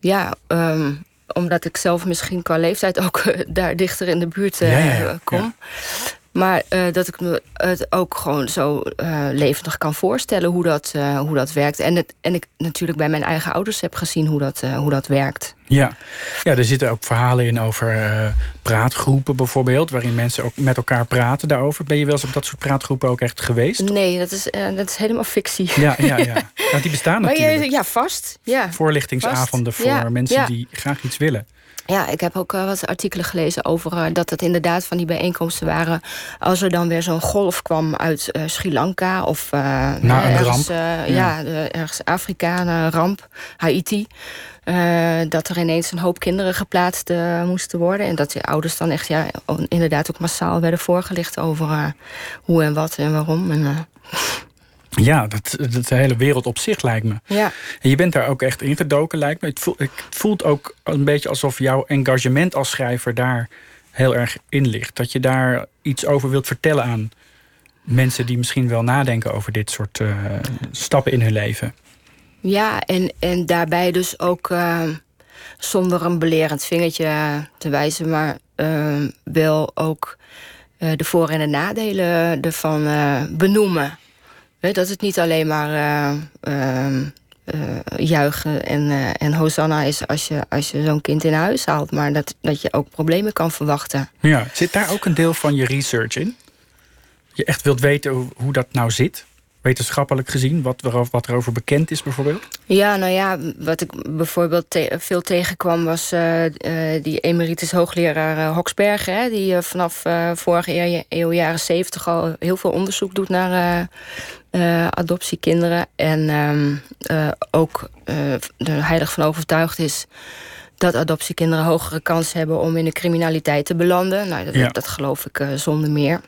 Ja, um, omdat ik zelf misschien qua leeftijd ook daar dichter in de buurt ja, ja, kom. Maar uh, dat ik me het ook gewoon zo uh, levendig kan voorstellen hoe dat, uh, hoe dat werkt. En, het, en ik natuurlijk bij mijn eigen ouders heb gezien hoe dat, hoe dat werkt. Ja. ja, er zitten ook verhalen in over praatgroepen bijvoorbeeld... waarin mensen ook met elkaar praten daarover. Ben je wel eens op dat soort praatgroepen ook echt geweest? Nee, dat is, dat is helemaal fictie. Ja, ja, ja. Nou, die bestaan natuurlijk. Je, ja, vast. Ja. Voorlichtingsavonden vast. voor ja. mensen ja. die graag iets willen. Ja, ik heb ook uh, wat artikelen gelezen over uh, dat het inderdaad van die bijeenkomsten waren. Als er dan weer zo'n golf kwam uit uh, Sri Lanka of ergens, ramp. ja, ergens Afrika, een ramp, Haiti. dat er ineens een hoop kinderen geplaatst moesten worden. En dat de ouders dan echt ja, inderdaad ook massaal werden voorgelicht over hoe en wat en waarom. En, ja, dat, dat de hele wereld op zich lijkt me. Ja. En je bent daar ook echt ingedoken, lijkt me. Het voelt, het voelt ook een beetje alsof jouw engagement als schrijver daar heel erg in ligt. Dat je daar iets over wilt vertellen aan mensen die misschien wel nadenken over dit soort uh, stappen in hun leven. Ja, en, en daarbij dus ook uh, zonder een belerend vingertje te wijzen, maar uh, wel ook de voor- en de nadelen ervan benoemen. Dat het niet alleen maar uh, uh, uh, juichen en, uh, en hosanna is als je, als je zo'n kind in huis haalt. Maar dat, dat je ook problemen kan verwachten. Ja, zit daar ook een deel van je research in? Je echt wilt weten hoe, hoe dat nou zit? wetenschappelijk gezien? Wat, er, wat er over bekend is bijvoorbeeld? Ja, nou ja, wat ik bijvoorbeeld veel tegenkwam... was uh, uh, die emeritus hoogleraar uh. Hè, die vanaf vorige eeuw, jaren zeventig al heel veel onderzoek doet naar adoptiekinderen. En um, ook er heilig van overtuigd is dat adoptiekinderen hogere kans hebben om in de criminaliteit te belanden. Nou, dat, Ja. dat geloof ik zonder meer.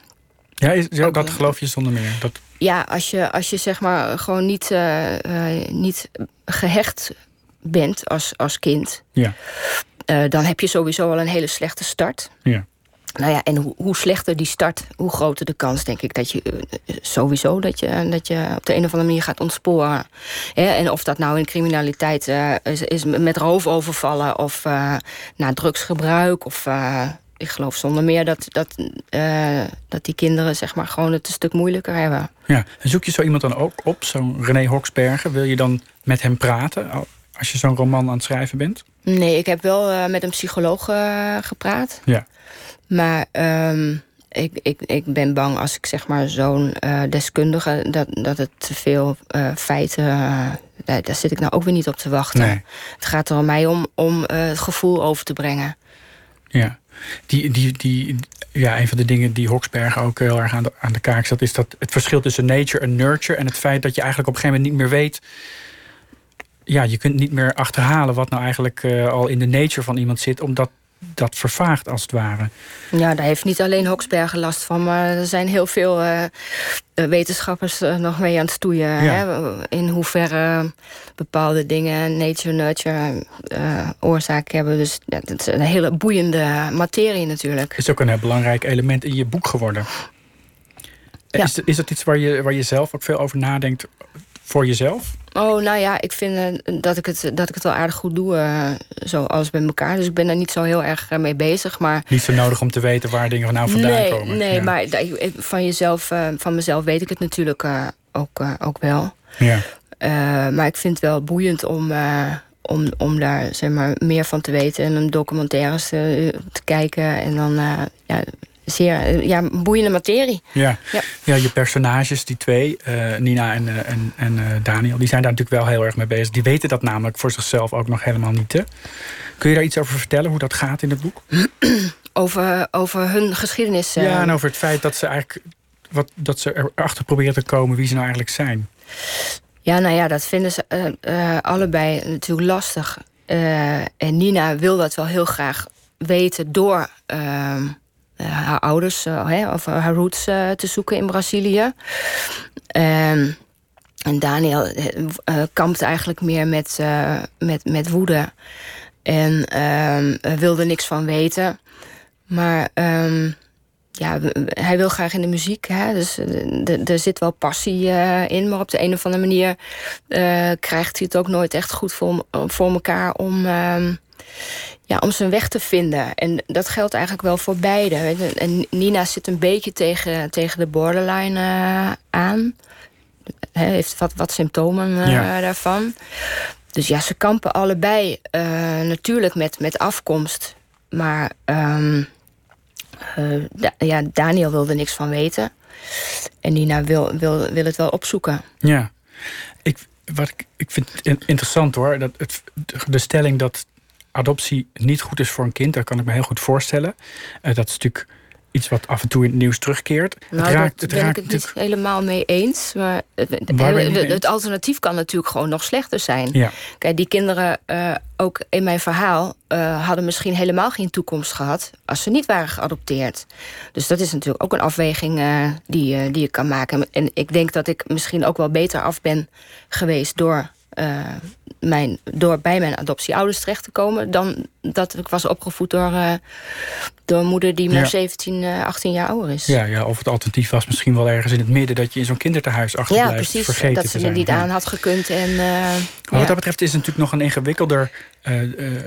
Ja, is, ja, dat geloof je zonder meer. Dat, Ja, als je, als je zeg maar gewoon niet, eh, eh, niet gehecht bent als, als kind... ja, eh, dan heb je sowieso al een hele slechte start. ja. Nou ja, en hoe, hoe slechter die start, hoe groter de kans, denk ik, dat je eh, sowieso dat je, dat je op de een of andere manier gaat ontsporen. En of dat nou in criminaliteit eh, is, is met roofovervallen of eh na drugsgebruik of. eh, ik geloof zonder meer dat, dat, eh, dat die kinderen zeg maar, gewoon het een stuk moeilijker hebben. ja. En zoek je zo iemand dan ook op, zo'n René Hoksbergen? Wil je dan met hem praten als je zo'n roman aan het schrijven bent? Nee, ik heb wel eh, met een psycholoog eh, gepraat. Ja. Maar ehm, ik, ik, ik ben bang als ik zeg maar zo'n eh, deskundige... Dat, dat het te veel eh, feiten... eh, daar, daar zit ik nou ook weer niet op te wachten. Nee. Het gaat er om mij om, om het gevoel over te brengen. Ja. Die, die, die, ja, een van de dingen die Hoksbergen ook heel erg aan de, aan de kaak zat... is dat het verschil tussen nature en nurture... en het feit dat je eigenlijk op een gegeven moment niet meer weet... ja, je kunt niet meer achterhalen wat nou eigenlijk al in de nature van iemand zit... omdat dat vervaagt als het ware. Ja, daar heeft niet alleen Hoksbergen last van... maar er zijn heel veel eh, eh, wetenschappers eh, nog mee aan het stoeien. Ja. Hè? In hoeverre bepaalde dingen nature-nurture eh, oorzaak hebben. Dus ja, het is een hele boeiende materie natuurlijk. Het is ook een heel belangrijk element in je boek geworden. Ja. Is, is dat iets waar je, waar je zelf ook veel over nadenkt voor jezelf? Oh, nou ja, ik vind eh, dat, ik het, dat ik het wel aardig goed doe, eh, zo alles bij elkaar. Dus ik ben daar niet zo heel erg eh, mee bezig. Maar Niet zo nodig om te weten waar dingen nou vandaan nee, komen. nee Ja. maar van, jezelf, van mezelf weet ik het natuurlijk ook, ook wel. Ja. Maar ik vind het wel boeiend om, om, om daar zeg maar, meer van te weten... en een documentaires te, te kijken. En dan ja, zeer eh, ja, boeiende materie. Ja. Ja. Ja. je personages, die twee, eh, Nina en, eh, en, en Daniel, die zijn daar natuurlijk wel heel erg mee bezig. Die weten dat namelijk voor zichzelf ook nog helemaal niet. Hè? Kun je daar iets over vertellen, hoe dat gaat in het boek? Over, over hun geschiedenis. Ja, en over het feit dat ze eigenlijk wat, dat ze erachter proberen te komen wie ze nou eigenlijk zijn. Ja, nou ja, dat vinden ze allebei natuurlijk lastig. En Nina wil dat wel heel graag weten door ehm, eh, haar ouders eh, of haar roots eh, te zoeken in Brazilië. Ehm, en Daniel eh, eh, kampt eigenlijk meer met, eh, met, met woede. En ehm, eh, wilde niks van weten. Maar ehm, ja, hij wil graag in de muziek. Hè? Dus eh, er zit wel passie eh, in. Maar op de een of andere manier eh, krijgt hij het ook nooit echt goed voor, voor elkaar om, ja, om zijn weg te vinden. En dat geldt eigenlijk wel voor beide. En Nina zit een beetje tegen, tegen de borderline eh, aan. Hij heeft wat, wat symptomen eh, Ja. daarvan. Dus ja, ze kampen allebei eh, natuurlijk met, met afkomst. Maar eh, Da- ja, Daniel wilde niks van weten. En Nina wil, wil, wil het wel opzoeken. Ja, ik, wat ik, ik vind het interessant hoor. Dat het, de stelling dat adoptie niet goed is voor een kind, dat kan ik me heel goed voorstellen. Eh, dat is natuurlijk iets wat af en toe in het nieuws terugkeert. Nou, het raakt, daar het ben raakt ik het niet helemaal mee eens. Maar het, Waar alternatief kan natuurlijk gewoon nog slechter zijn. Ja, Kijk, die kinderen, eh, ook in mijn verhaal, eh, hadden misschien helemaal geen toekomst gehad als ze niet waren geadopteerd. Dus dat is natuurlijk ook een afweging eh, die, die je kan maken. En ik denk dat ik misschien ook wel beter af ben geweest door, eh, mijn, door bij mijn adoptieouders terecht te komen, dan dat ik was opgevoed door, eh, door een moeder die maar Ja. 17, eh, 18 jaar ouder is. ja, ja, of het alternatief was misschien wel ergens in het midden dat je in zo'n kinderthuis Ja, achterblijft. precies. Vergeten dat ze er niet Ja. aan had gekund. En, eh, ja. wat dat betreft is het natuurlijk nog een ingewikkelder eh, eh,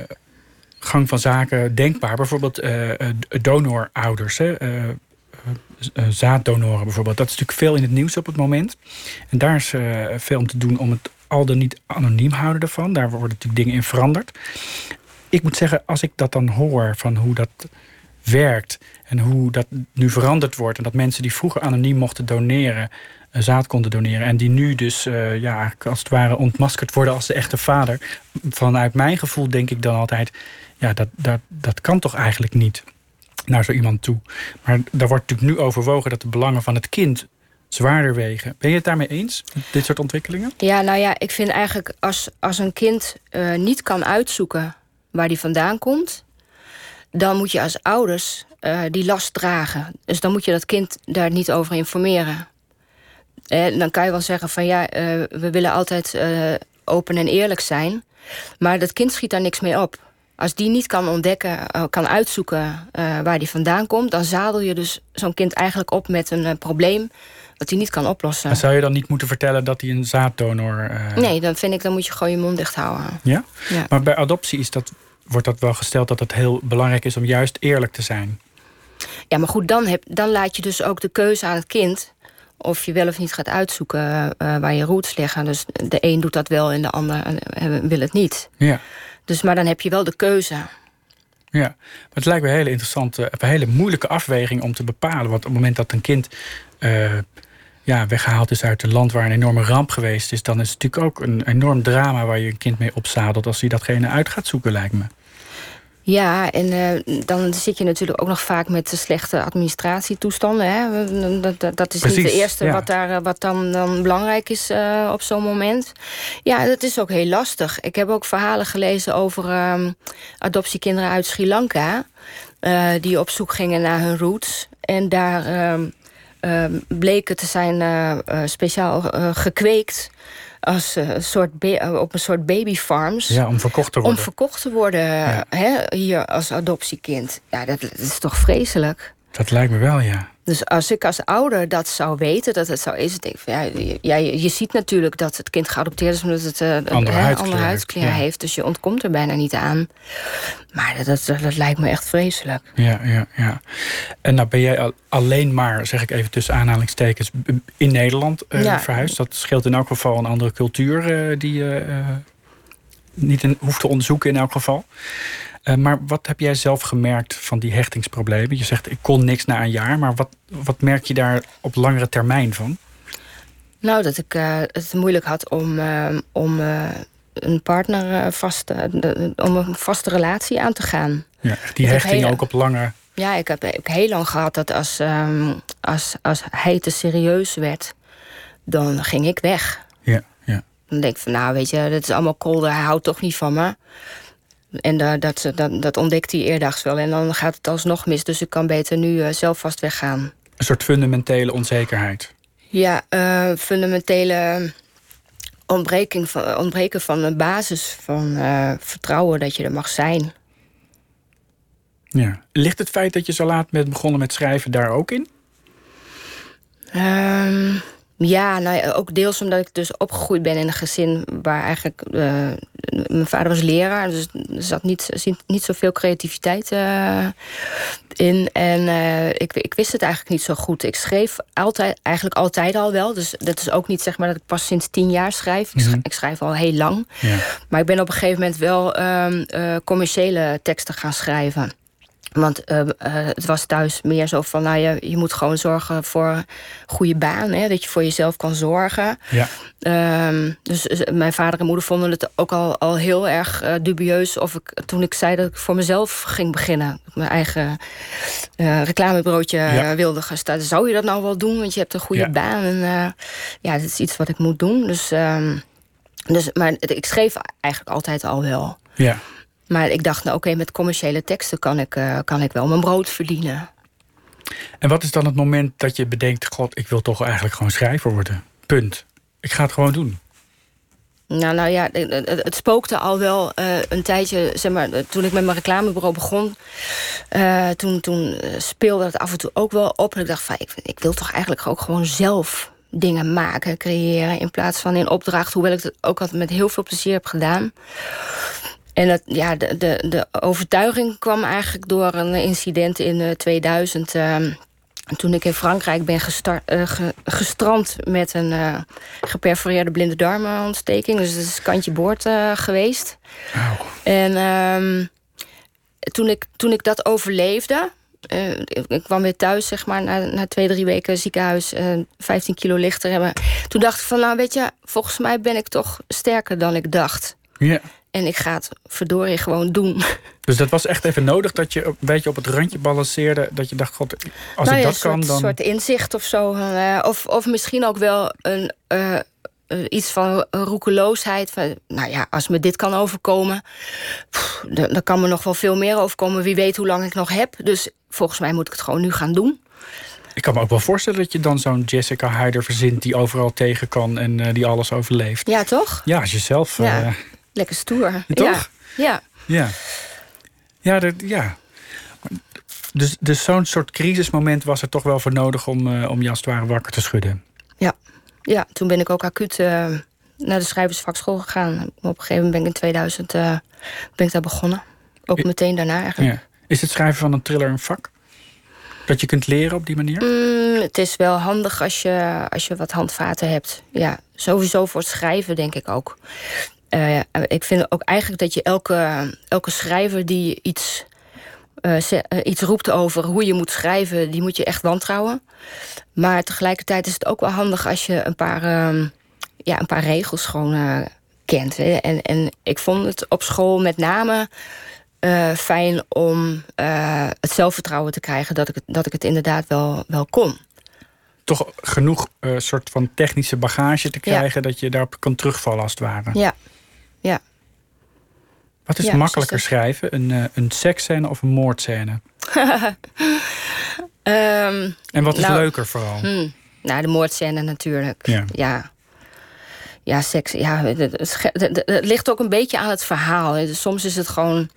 gang van zaken denkbaar. Bijvoorbeeld eh, eh, donorouders, hè, eh, eh, eh, zaaddonoren bijvoorbeeld. Dat is natuurlijk veel in het nieuws op het moment. En daar is eh, veel om te doen om het al niet anoniem houden ervan. Daar worden natuurlijk dingen in veranderd. Ik moet zeggen, als ik dat dan hoor van hoe dat werkt. En hoe dat nu veranderd wordt. En dat mensen die vroeger anoniem mochten doneren, zaad konden doneren. En die nu dus uh, ja, als het ware ontmaskerd worden als de echte vader. Vanuit mijn gevoel denk ik dan altijd, ja, dat, dat, dat kan toch eigenlijk niet naar zo iemand toe. Maar daar wordt natuurlijk nu overwogen dat de belangen van het kind zwaarder wegen. Ben je het daarmee eens, dit soort ontwikkelingen? Ja, nou ja, ik vind eigenlijk als, als een kind uh, niet kan uitzoeken waar die vandaan komt, dan moet je als ouders uh, die last dragen. Dus dan moet je dat kind daar niet over informeren. Eh, dan kan je wel zeggen van ja, we willen altijd open en eerlijk zijn. Maar dat kind schiet daar niks mee op. Als die niet kan ontdekken, kan uitzoeken waar die vandaan komt, dan zadel je dus zo'n kind eigenlijk op met een probleem dat hij niet kan oplossen. Maar zou je dan niet moeten vertellen dat hij een zaaddonor... Uh... Nee, dan vind ik, dan moet je gewoon je mond dicht houden. Ja? ja? Maar bij adoptie is dat, wordt dat wel gesteld dat het heel belangrijk is om juist eerlijk te zijn. Ja, maar goed, dan, heb, dan laat je dus ook de keuze aan het kind... of je wel of niet gaat uitzoeken uh, waar je roots liggen. Dus de een doet dat wel en de ander uh, wil het niet. Ja. Dus, maar dan heb je wel de keuze. Ja, maar het lijkt me een hele interessante, een hele moeilijke afweging om te bepalen. Want op het moment dat een kind uh, ja, weggehaald is uit een land waar een enorme ramp geweest is, dan is het natuurlijk ook een enorm drama waar je een kind mee opzadelt als hij datgene uit gaat zoeken, lijkt me. Ja, en uh, dan zit je natuurlijk ook nog vaak met de slechte administratietoestanden. Hè? Dat, dat, dat is Precies, niet de eerste ja. wat, daar, wat dan, dan belangrijk is uh, op zo'n moment. Ja, dat is ook heel lastig. Ik heb ook verhalen gelezen over uh, adoptiekinderen uit Sri Lanka... Uh, die op zoek gingen naar hun roots. En daar uh, bleken te zijn uh, speciaal gekweekt als uh, soort op een soort babyfarms. Ja, om verkocht te worden. Om verkocht te worden ja. hè, hier als adoptiekind. Ja, dat, dat, is toch vreselijk? Dat lijkt me wel, ja. Dus als ik als ouder dat zou weten, dat het zo is... Denk ik, ja, ja, je, je ziet natuurlijk dat het kind geadopteerd is... omdat het uh, andere hè, huidskleur, andere huidskleur heeft, heeft. Dus je ontkomt er bijna niet aan. Maar dat, dat, dat lijkt me echt vreselijk. Ja, ja, ja. En nou ben jij alleen maar, zeg ik even tussen aanhalingstekens... in Nederland uh, Ja. verhuisd. Dat scheelt in elk geval een andere cultuur... Uh, die je niet in, hoeft te onderzoeken in elk geval. Uh, maar wat heb jij zelf gemerkt van die hechtingsproblemen? Je zegt, ik kon niks na een jaar. Maar wat, wat merk je daar op langere termijn van? Nou, dat ik uh, het moeilijk had om, uh, om een partner vast, om een vaste relatie aan te gaan. Ja, die hechting ook op lange... Ja, ik heb, ik heb heel lang gehad dat als, um, als, als hij te serieus werd... dan ging ik weg. Ja, ja. Dan denk ik van, nou weet je, dat is allemaal kolder. Hij houdt toch niet van me. En dat, dat, dat ontdekt hij eerdags wel. En dan gaat het alsnog mis. Dus ik kan beter nu uh, zelf vast weggaan. Een soort fundamentele onzekerheid. Ja, uh, fundamentele ontbreking van, ontbreken van een basis van vertrouwen dat je er mag zijn. Ja. Ligt het feit dat je zo laat bent begonnen met schrijven daar ook in? Um, ja, nou ja, ook deels omdat ik dus opgegroeid ben in een gezin waar eigenlijk uh, mijn vader was leraar, dus er zat niet, niet zoveel creativiteit uh, in. En uh, ik, ik wist het eigenlijk niet zo goed. Ik schreef altijd, eigenlijk altijd al wel. Dus dat is ook niet zeg maar dat ik pas sinds tien jaar schrijf. Ik, schrijf, ik schrijf al heel lang. Ja. Maar ik ben op een gegeven moment wel uh, commerciële teksten gaan schrijven. Want uh, uh, het was thuis meer zo van, nou je, je moet gewoon zorgen voor een goede baan. Hè, dat je voor jezelf kan zorgen. Ja. Um, dus mijn vader en moeder vonden het ook al, al heel erg uh, dubieus of ik, toen ik zei dat ik voor mezelf ging beginnen. Mijn eigen reclamebureautje ja. wilde gaan starten. Zou je dat nou wel doen? Want je hebt een goede Ja. baan. En ja, dat is iets wat ik moet doen. Dus, um, dus, maar ik schreef eigenlijk altijd al wel. Ja. Maar ik dacht, nou oké, okay, met commerciële teksten kan ik, uh, kan ik wel mijn brood verdienen. En wat is dan het moment dat je bedenkt... god, ik wil toch eigenlijk gewoon schrijver worden? Punt. Ik ga het gewoon doen. Nou, nou ja, het, het spookte al wel uh, een tijdje, zeg maar, toen ik met mijn reclamebureau begon. Uh, toen, toen speelde het af en toe ook wel op. En ik dacht van, ik, ik wil toch eigenlijk ook gewoon zelf dingen maken, creëren... in plaats van in opdracht, hoewel ik het ook altijd met heel veel plezier heb gedaan. En ja, de, de, de overtuiging kwam eigenlijk door een incident in uh, 2000. Uh, toen ik in Frankrijk ben gestart, ge, gestrand met een uh, geperforeerde blinde darmontsteking. Dus het is kantje boord geweest. Wow. En um, toen, ik, toen ik dat overleefde, Uh, ik, kwam weer thuis, zeg maar, na, na twee, drie weken ziekenhuis. Uh, 15 kilo lichter. hebben. toen dacht ik van, nou weet je, volgens mij ben ik toch sterker dan ik dacht. Ja. En ik ga het verdorie gewoon doen. Dus dat was echt even nodig dat je een beetje op het randje balanceerde. Dat je dacht, god, als nou ik dat kan, dan... Een soort inzicht of zo. Uh, of, of misschien ook wel een, uh, iets van roekeloosheid. Van, nou ja, als me dit kan overkomen... Pff, dan kan me nog wel veel meer overkomen. Wie weet hoe lang ik nog heb. Dus volgens mij moet ik het gewoon nu gaan doen. Ik kan me ook wel voorstellen dat je dan zo'n Jessica Hyder verzint... die overal tegen kan en uh, die alles overleeft. Ja, toch? Ja, als je zelf... Ja. Lekker stoer. Toch? Ja. Ja. Ja, dat, ja. Dus, dus zo'n soort crisismoment was er toch wel voor nodig om, uh, om je als het ware wakker te schudden. Ja, ja toen ben ik ook acuut uh, naar de schrijversvakschool gegaan. Op een gegeven moment ben ik in 2000 uh, ben ik daar begonnen. Ook meteen daarna eigenlijk. Ja. Is het schrijven van een thriller een vak? Dat je kunt leren op die manier? Mm, het is wel handig als je, als je wat handvaten hebt. Ja, sowieso voor het schrijven denk ik ook. Uh, ik vind ook eigenlijk dat je elke, elke schrijver die iets, uh, iets roept over hoe je moet schrijven, die moet je echt wantrouwen. Maar tegelijkertijd is het ook wel handig als je een paar, uh, ja, een paar regels gewoon kent. Hè? En, en ik vond het op school met name fijn om het zelfvertrouwen te krijgen dat ik, dat ik het inderdaad wel, wel kon toch genoeg uh, soort van technische bagage te krijgen... Ja. dat je daarop kan terugvallen als het ware. Ja, ja. Wat is Ja, makkelijker is schrijven? Een, uh, een seksscène of een moordscène? Ehm, En wat is nou, leuker vooral? hmm, nou, de moordscène natuurlijk. Ja. ja. Ja, seks. Ja, het, ligt ook een beetje aan het verhaal. Dus Soms is het gewoon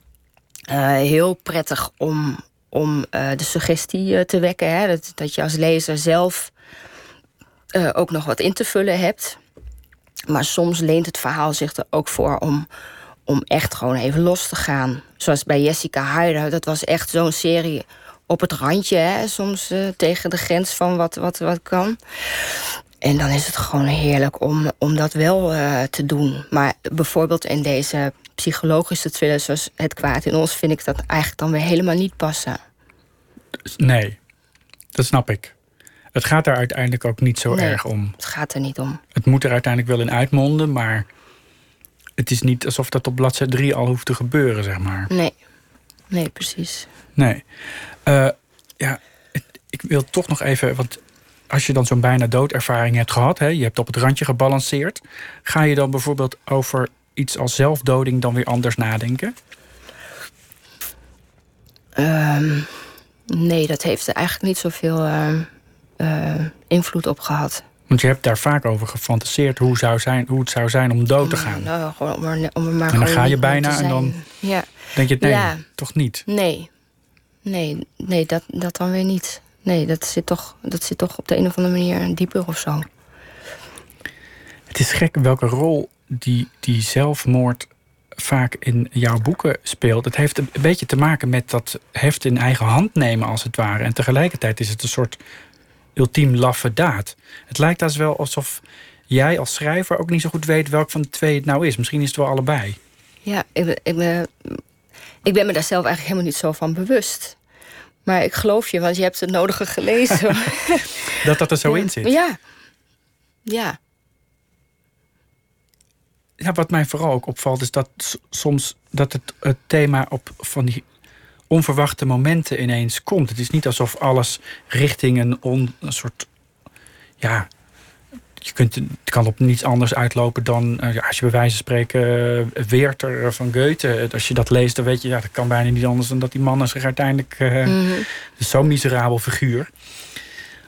eh, heel prettig om, om eh, de suggestie eh, te wekken. Hè? Dat, dat je als lezer zelf eh, ook nog wat in te vullen hebt. Maar soms leent het verhaal zich er ook voor om, om echt gewoon even los te gaan. Zoals bij Jessica Hyder. Dat was echt zo'n serie op het randje. Hè? Soms eh, tegen de grens van wat, wat, wat kan. En dan is het gewoon heerlijk om, om dat wel eh, te doen. Maar bijvoorbeeld in deze psychologische thrillers zoals Het Kwaad in Ons... vind ik dat eigenlijk dan weer helemaal niet passen. Nee, dat snap ik. Het gaat daar uiteindelijk ook niet zo Nee. erg om. Het gaat er niet om. Het moet er uiteindelijk wel in uitmonden, maar het is niet alsof dat op bladzijde 3 al hoeft te gebeuren, zeg maar. Nee, nee, precies. Nee. Eh, ja, het- ik wil toch nog even, want als je dan zo'n bijna doodervaring hebt gehad, hè, je hebt op het randje gebalanceerd, ga je dan bijvoorbeeld over iets als zelfdoding dan weer anders nadenken? Ehm, nee, dat heeft er eigenlijk niet zoveel ehm, eh, invloed op gehad. Want je hebt daar vaak over gefantaseerd hoe, zou zijn, hoe het zou zijn om dood te gaan. Nou, gewoon om er, om er maar En dan ga je bijna en dan Ja, denk je, nee, Ja. toch niet. nee. Nee, nee dat, dat dan weer niet. Nee, dat zit, toch, dat zit toch op de een of andere manier dieper of zo. Het is gek welke rol die, die zelfmoord vaak in jouw boeken speelt. Het heeft een beetje te maken met dat heft in eigen hand nemen, als het ware. En tegelijkertijd is het een soort ultiem laffe daad. Het lijkt als wel alsof jij als schrijver ook niet zo goed weet welk van de twee het nou is. Misschien is het wel allebei. Ja, ik, ben- ik, ben, ik ben me daar zelf eigenlijk helemaal niet zo van bewust. Maar ik geloof je, want je hebt het nodige gelezen. Dat dat er zo in zit. Ja. Ja. Ja, wat mij vooral ook opvalt, is dat soms dat het, het thema op van die onverwachte momenten ineens komt. Het is niet alsof alles richting een, on, een soort. Ja, je kunt, het kan op niets anders uitlopen dan eh, ja, als je bij wijze van spreken uh, Weerter van Goethe, eh, als je dat leest, dan weet je, ja, dat kan bijna niet anders dan dat die mannen zich uiteindelijk. eh, Mhm. het is zo'n miserabel figuur.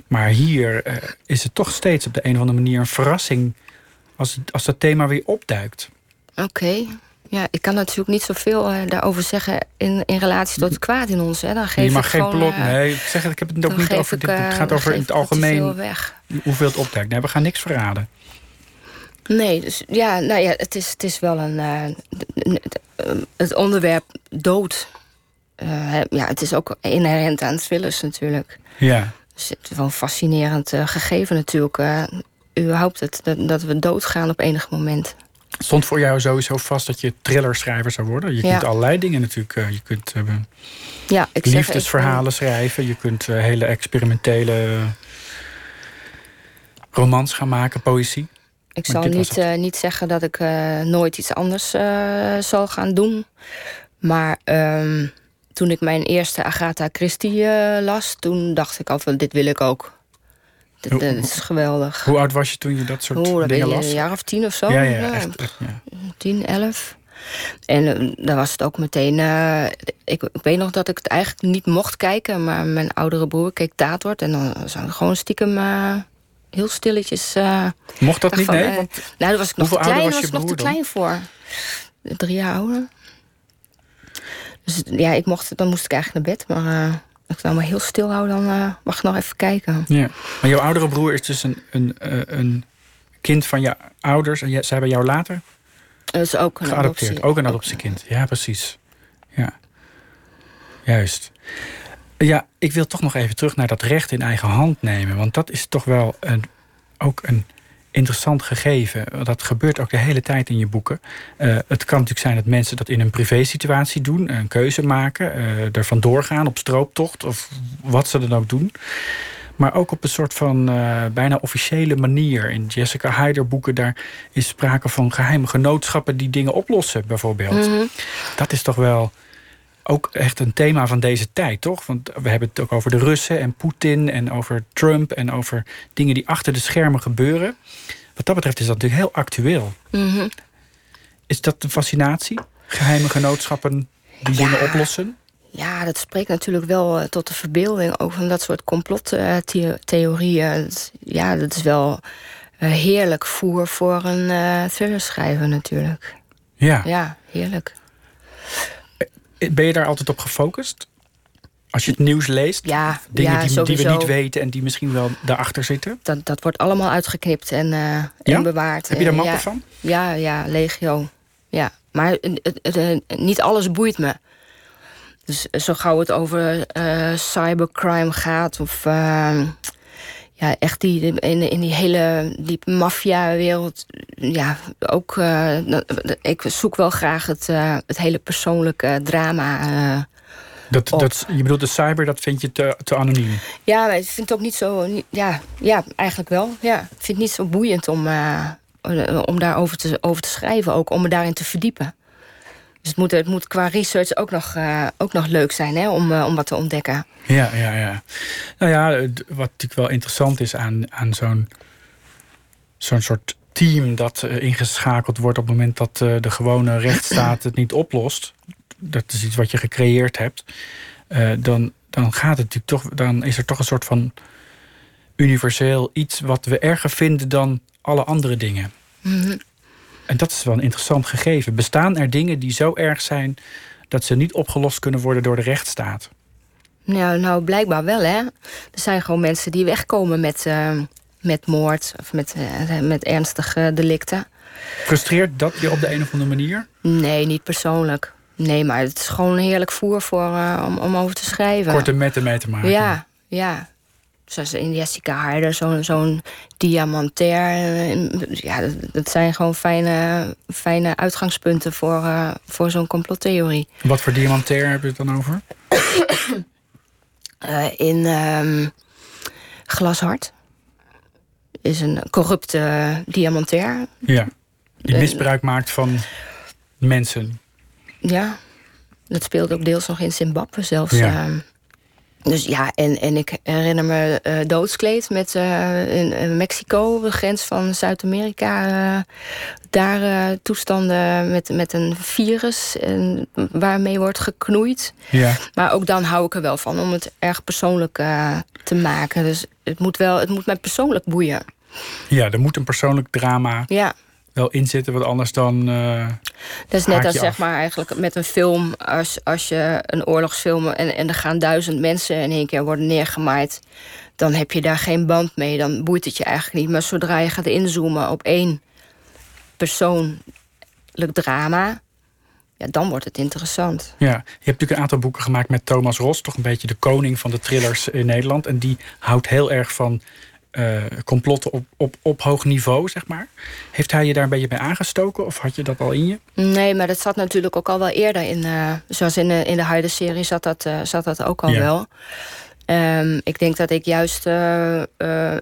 Maar hier eh, is het toch steeds op de een of andere manier een verrassing als, als dat thema weer opduikt. Oké. Ja, ik kan natuurlijk niet zoveel eh, daarover zeggen in, in relatie tot het kwaad in ons. Hè. Dan geef je mag ik geen gewoon, plot. eh, Nee, ik zeg ik heb het ook niet over ik, dit. Het eh, gaat over in het algemeen weg. hoeveel het opduikt. Nee, we gaan niks verraden. Nee, dus ja, nou ja, het is, het is wel een. het- onderwerp dood. ja, het is ook inherent aan thrillers natuurlijk. Ja. Dus het is wel een fascinerend gegeven natuurlijk. überhaupt het, dat, dat we doodgaan op enig moment. Stond voor jou sowieso vast dat je thrillerschrijver zou worden? Je Ja. kunt allerlei dingen natuurlijk. eh, je kunt eh, Ja, ik zeg, liefdesverhalen schrijven. Je kunt eh, hele experimentele romans gaan maken, poëzie. Ik Maar zal niet, niet zeggen dat ik nooit iets anders zal gaan doen. Maar ehm, toen ik mijn eerste Agatha Christie las, toen dacht ik al van dit wil ik ook. Hoe- dit is geweldig. Hoe oud was je toen je dat soort dan ben dingen las? een jaar of tien of zo. Ja, ja, echt. echt, ja. 10, 11. En eh, dan was het ook meteen. eh, ik, ik weet nog dat ik het eigenlijk niet mocht kijken, maar mijn oudere broer keek Tatort. En dan was ik gewoon stiekem eh, heel stilletjes. eh, Mocht dat niet? van, Nee? eh, Want nou, daar was ik nog te klein, was was ik nog te klein voor. Drie jaar ouder. Dus ja, ik mocht, dan moest ik eigenlijk naar bed. Maar als ik nou maar heel stil hou, dan eh, mag ik nog even kijken. Ja. Maar jouw oudere broer is dus een, een, eh, een kind van je ouders. En zij hebben jou later Dat is ook een geadopteerd. adoptie. Ook een adoptiekind. Ja, precies. Ja. Juist. Ja, ik wil toch nog even terug naar dat recht in eigen hand nemen. Want dat is toch wel een, ook een interessant gegeven. Dat gebeurt ook de hele tijd in je boeken. Eh, het kan natuurlijk zijn dat mensen dat in een privésituatie doen. Een keuze maken. eh er vandoor gaan op strooptocht. Of wat ze dan ook doen. Maar ook op een soort van eh, bijna officiële manier. In Jessica Hyder boeken daar is sprake van geheime genootschappen die dingen oplossen, bijvoorbeeld. Mhm. Dat is toch wel ook echt een thema van deze tijd, toch? Want we hebben het ook over de Russen en Poetin en over Trump en over dingen die achter de schermen gebeuren. Wat dat betreft is dat natuurlijk heel actueel. Mhm. Is dat een fascinatie? Geheime genootschappen die Ja. dingen oplossen? Ja, dat spreekt natuurlijk wel eh, tot de verbeelding. Ook van dat soort complottheorieën. Dat- Ja, dat is wel eh, heerlijk voer voor een eh thrillerschrijver natuurlijk. Ja. Ja, heerlijk. Ben je daar altijd op gefocust? Als je het nieuws leest? Ja, Dingen ja die, die we niet weten en die misschien wel daarachter zitten? Dat, dat wordt allemaal uitgeknipt en, eh, en bewaard. Heb je daar Eh, mappen van? Ja, ja, legio. Ja, maar eh, niet alles boeit me. Dus zo gauw het over cybercrime gaat... of eh, ja, echt die, in, in die hele die maffia-wereld... ja, ook... eh, ik zoek wel graag het, eh, het hele persoonlijke drama... eh. Dat, op. dat, je bedoelt de cyber, dat vind je te, te anoniem? Ja, maar ik vind het ook niet zo. Ja, ja eigenlijk wel. Ja. Ik vind het niet zo boeiend om, om daarover te, over te schrijven, ook om me daarin te verdiepen. Dus het moet, het moet qua research ook nog, eh, ook nog leuk zijn hè, om, eh, om wat te ontdekken. Ja, ja, ja. Nou ja, wat natuurlijk wel interessant is aan, aan zo'n zo'n soort team dat eh, ingeschakeld wordt op het moment dat de gewone rechtsstaat het niet oplost. Dat is iets wat je gecreëerd hebt. dan, dan gaat het natuurlijk toch, dan is er toch een soort van universeel iets wat we erger vinden dan alle andere dingen. Mhm. En dat is wel een interessant gegeven. Bestaan er dingen die zo erg zijn dat ze niet opgelost kunnen worden door de rechtsstaat? Nou, nou, blijkbaar wel, hè. Er zijn gewoon mensen die wegkomen met, eh, met moord of met, eh, met ernstige delicten. Frustreert dat je op de een of andere manier? Nee, niet persoonlijk. Nee, maar het is gewoon heerlijk voer voor, eh, om, om over te schrijven. Korte metten mee te maken. Ja, ja. Zoals in Jessica Harder, zo'n zo'n diamantair. Ja, dat, dat zijn gewoon fijne, fijne uitgangspunten voor, eh, voor zo'n complottheorie. Wat voor diamantair heb je het dan over? Eh, in ehm Glashart is een corrupte diamantair. Ja. Die misbruik maakt van mensen. Ja, dat speelt ook deels nog in Zimbabwe zelfs. Ja. ehm. Dus ja, en, en ik herinner me eh, Doodskleed met, eh, in, in Mexico, de grens van Zuid-Amerika. eh, daar toestanden met, met een virus en, waarmee wordt geknoeid. Ja. Maar ook dan hou ik er wel van om het erg persoonlijk te maken. Dus het moet, wel, het moet mij persoonlijk boeien. ja, er moet een persoonlijk drama Ja, wel in zitten, want anders dan. eh, Dat is net als zeg maar eigenlijk met een film. Als, als je een oorlogsfilm en, en er gaan duizend mensen in één keer worden neergemaaid. Dan heb je daar geen band mee. Dan boeit het je eigenlijk niet. Maar zodra je gaat inzoomen op één persoonlijk drama. Ja, dan wordt het interessant. Ja, je hebt natuurlijk een aantal boeken gemaakt met Thomas Ros, toch een beetje de koning van de thrillers in Nederland. En die houdt heel erg van uh, complotten op, op, op hoog niveau, zeg maar. Heeft hij je daar een beetje bij aangestoken of had je dat al in je? Nee, maar dat zat natuurlijk ook al wel eerder in. Uh, zoals in de, in de Heide-serie zat, dat, uh, zat dat ook al ja. wel. Um, ik denk dat ik juist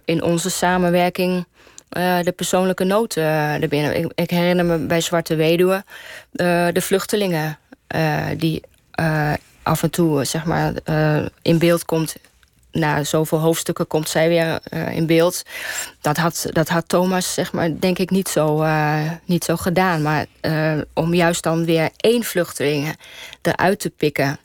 in onze samenwerking de persoonlijke nood erbinnen. Ik, ik, herinner me bij Zwarte Weduwe de vluchtelingen die af en toe zeg maar, in beeld komt na zoveel hoofdstukken komt zij weer uh, in beeld. Dat had, dat had Thomas, zeg maar, denk ik, niet zo, uh, niet zo gedaan. Maar uh, om juist dan weer één vluchteling eruit te pikken...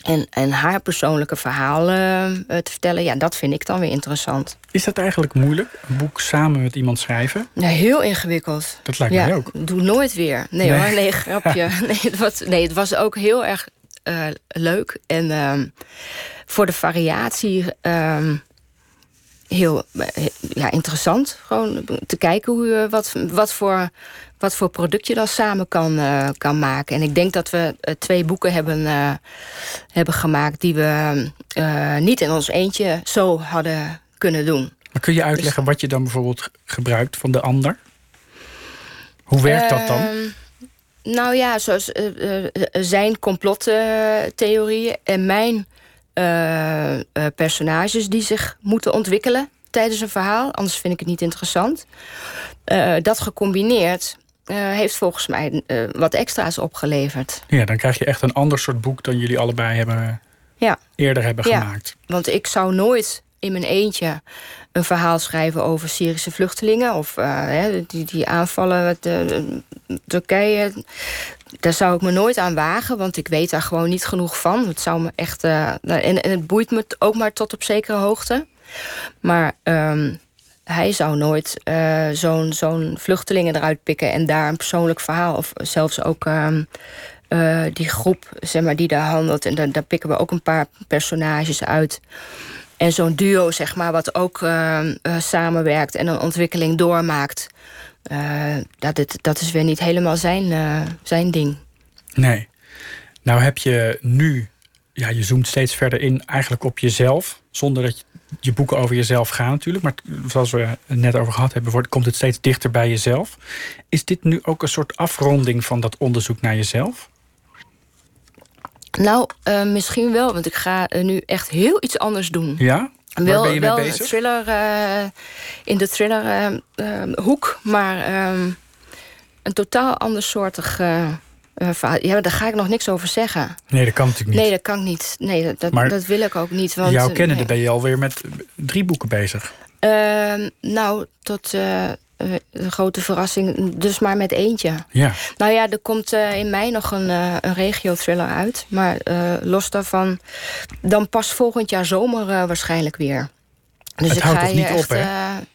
En, en haar persoonlijke verhaal te vertellen, ja, dat vind ik dan weer interessant. Is dat eigenlijk moeilijk, een boek samen met iemand schrijven? Ja, heel ingewikkeld. Dat lijkt ja, mij ook. Doe nooit weer. Nee, nee. hoor, nee, grapje. nee, het was, nee, het was ook heel erg leuk. En ehm, voor de variatie um, heel ja, interessant. Gewoon te kijken hoe, je wat, wat, voor, wat voor product je dan samen kan, uh, kan maken. En ik denk dat we twee boeken hebben, uh, hebben gemaakt... die we niet in ons eentje zo hadden kunnen doen. Maar kun je uitleggen dus, wat je dan bijvoorbeeld gebruikt van de ander? Hoe werkt dat dan? Nou ja, zoals zijn complottheorieën en mijn uh, personages die zich moeten ontwikkelen tijdens een verhaal. Anders vind ik het niet interessant. Dat gecombineerd heeft volgens mij wat extra's opgeleverd. Ja, dan krijg je echt een ander soort boek dan jullie allebei hebben ja. eerder hebben ja, gemaakt. Want ik zou nooit in mijn eentje een verhaal schrijven over Syrische vluchtelingen. Of die, die aanvallen met Turkije daar zou ik me nooit aan wagen, want ik weet daar gewoon niet genoeg van. Het zou me echt. Uh, en, en, het boeit me ook maar tot op zekere hoogte. Maar um, hij zou nooit zo'n zo'n vluchtelingen eruit pikken en daar een persoonlijk verhaal, of zelfs ook uh, die groep zeg maar, die daar handelt. En daar, daar pikken we ook een paar personages uit. En zo'n duo, zeg maar, wat ook samenwerkt en een ontwikkeling doormaakt. Uh, dat, het, dat is weer niet helemaal zijn, zijn ding. Nee. Nou heb je nu, ja, je zoomt steeds verder in eigenlijk op jezelf. Zonder dat je, je boeken over jezelf gaan natuurlijk. Maar zoals we het net over gehad hebben, wordt, komt het steeds dichter bij jezelf. Is dit nu ook een soort afronding van dat onderzoek naar jezelf? Nou, uh, misschien wel, want ik ga nu echt heel iets anders doen. Ja? Wel, ben je wel mee bezig? thriller uh, in de thriller hoek, maar um, een totaal andersoortig. Ja, daar ga ik nog niks over zeggen. Nee, dat kan natuurlijk niet. Nee, dat kan niet. Nee, dat, maar dat wil ik ook niet. Want, jouw kennen, nee. ben je alweer met drie boeken bezig. Ehm, nou, tot de grote verrassing, dus maar met eentje. Ja. Nou ja, er komt uh, in mei nog een, uh, een regio-thriller uit. Maar uh, los daarvan, dan pas volgend jaar zomer waarschijnlijk weer. Dus het ik houdt ga toch niet echt, op, hè?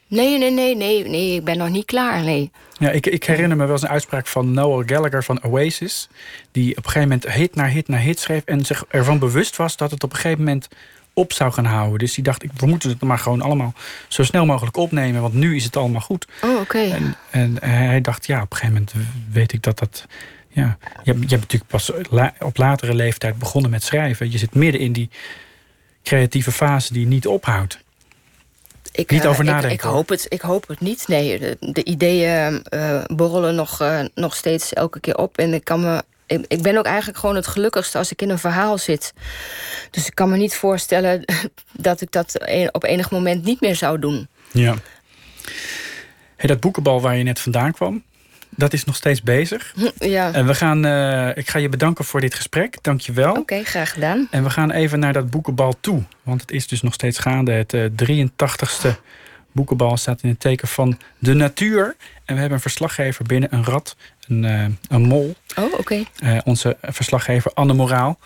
nee, nee, nee, nee, nee, ik ben nog niet klaar, nee. Ja, ik, ik herinner me wel eens een uitspraak van Noel Gallagher van Oasis... die op een gegeven moment hit na hit na hit schreef... en zich ervan bewust was dat het op een gegeven moment op zou gaan houden. Dus die dacht, ik, we moeten het maar gewoon allemaal zo snel mogelijk opnemen... want nu is het allemaal goed. Oh, oké. Okay. En, en hij dacht, ja, op een gegeven moment weet ik dat dat... Ja, je, hebt, je hebt natuurlijk pas la, op latere leeftijd begonnen met schrijven. Je zit midden in die creatieve fase die niet ophoudt. Ik, niet over uh, nadenken. Ik, ik, hoop het, ik hoop het niet. Nee, de, de ideeën uh, borrelen nog, uh, nog steeds elke keer op. En ik kan me ik, ik, ben ook eigenlijk gewoon het gelukkigste als ik in een verhaal zit. Dus ik kan me niet voorstellen dat ik dat op enig moment niet meer zou doen. Ja. Hey, dat boekenbal waar je net vandaan kwam, dat is nog steeds bezig. Ja. En we gaan, uh, ik ga je bedanken voor dit gesprek. Dank je wel. Oké, okay, graag gedaan. En we gaan even naar dat boekenbal toe. Want het is dus nog steeds gaande. Het uh, 83ste boekenbal staat in het teken van de natuur. En we hebben een verslaggever binnen, een rat, een, uh, een mol. Oh, oké. Okay. Uh, onze verslaggever Anne Moraal.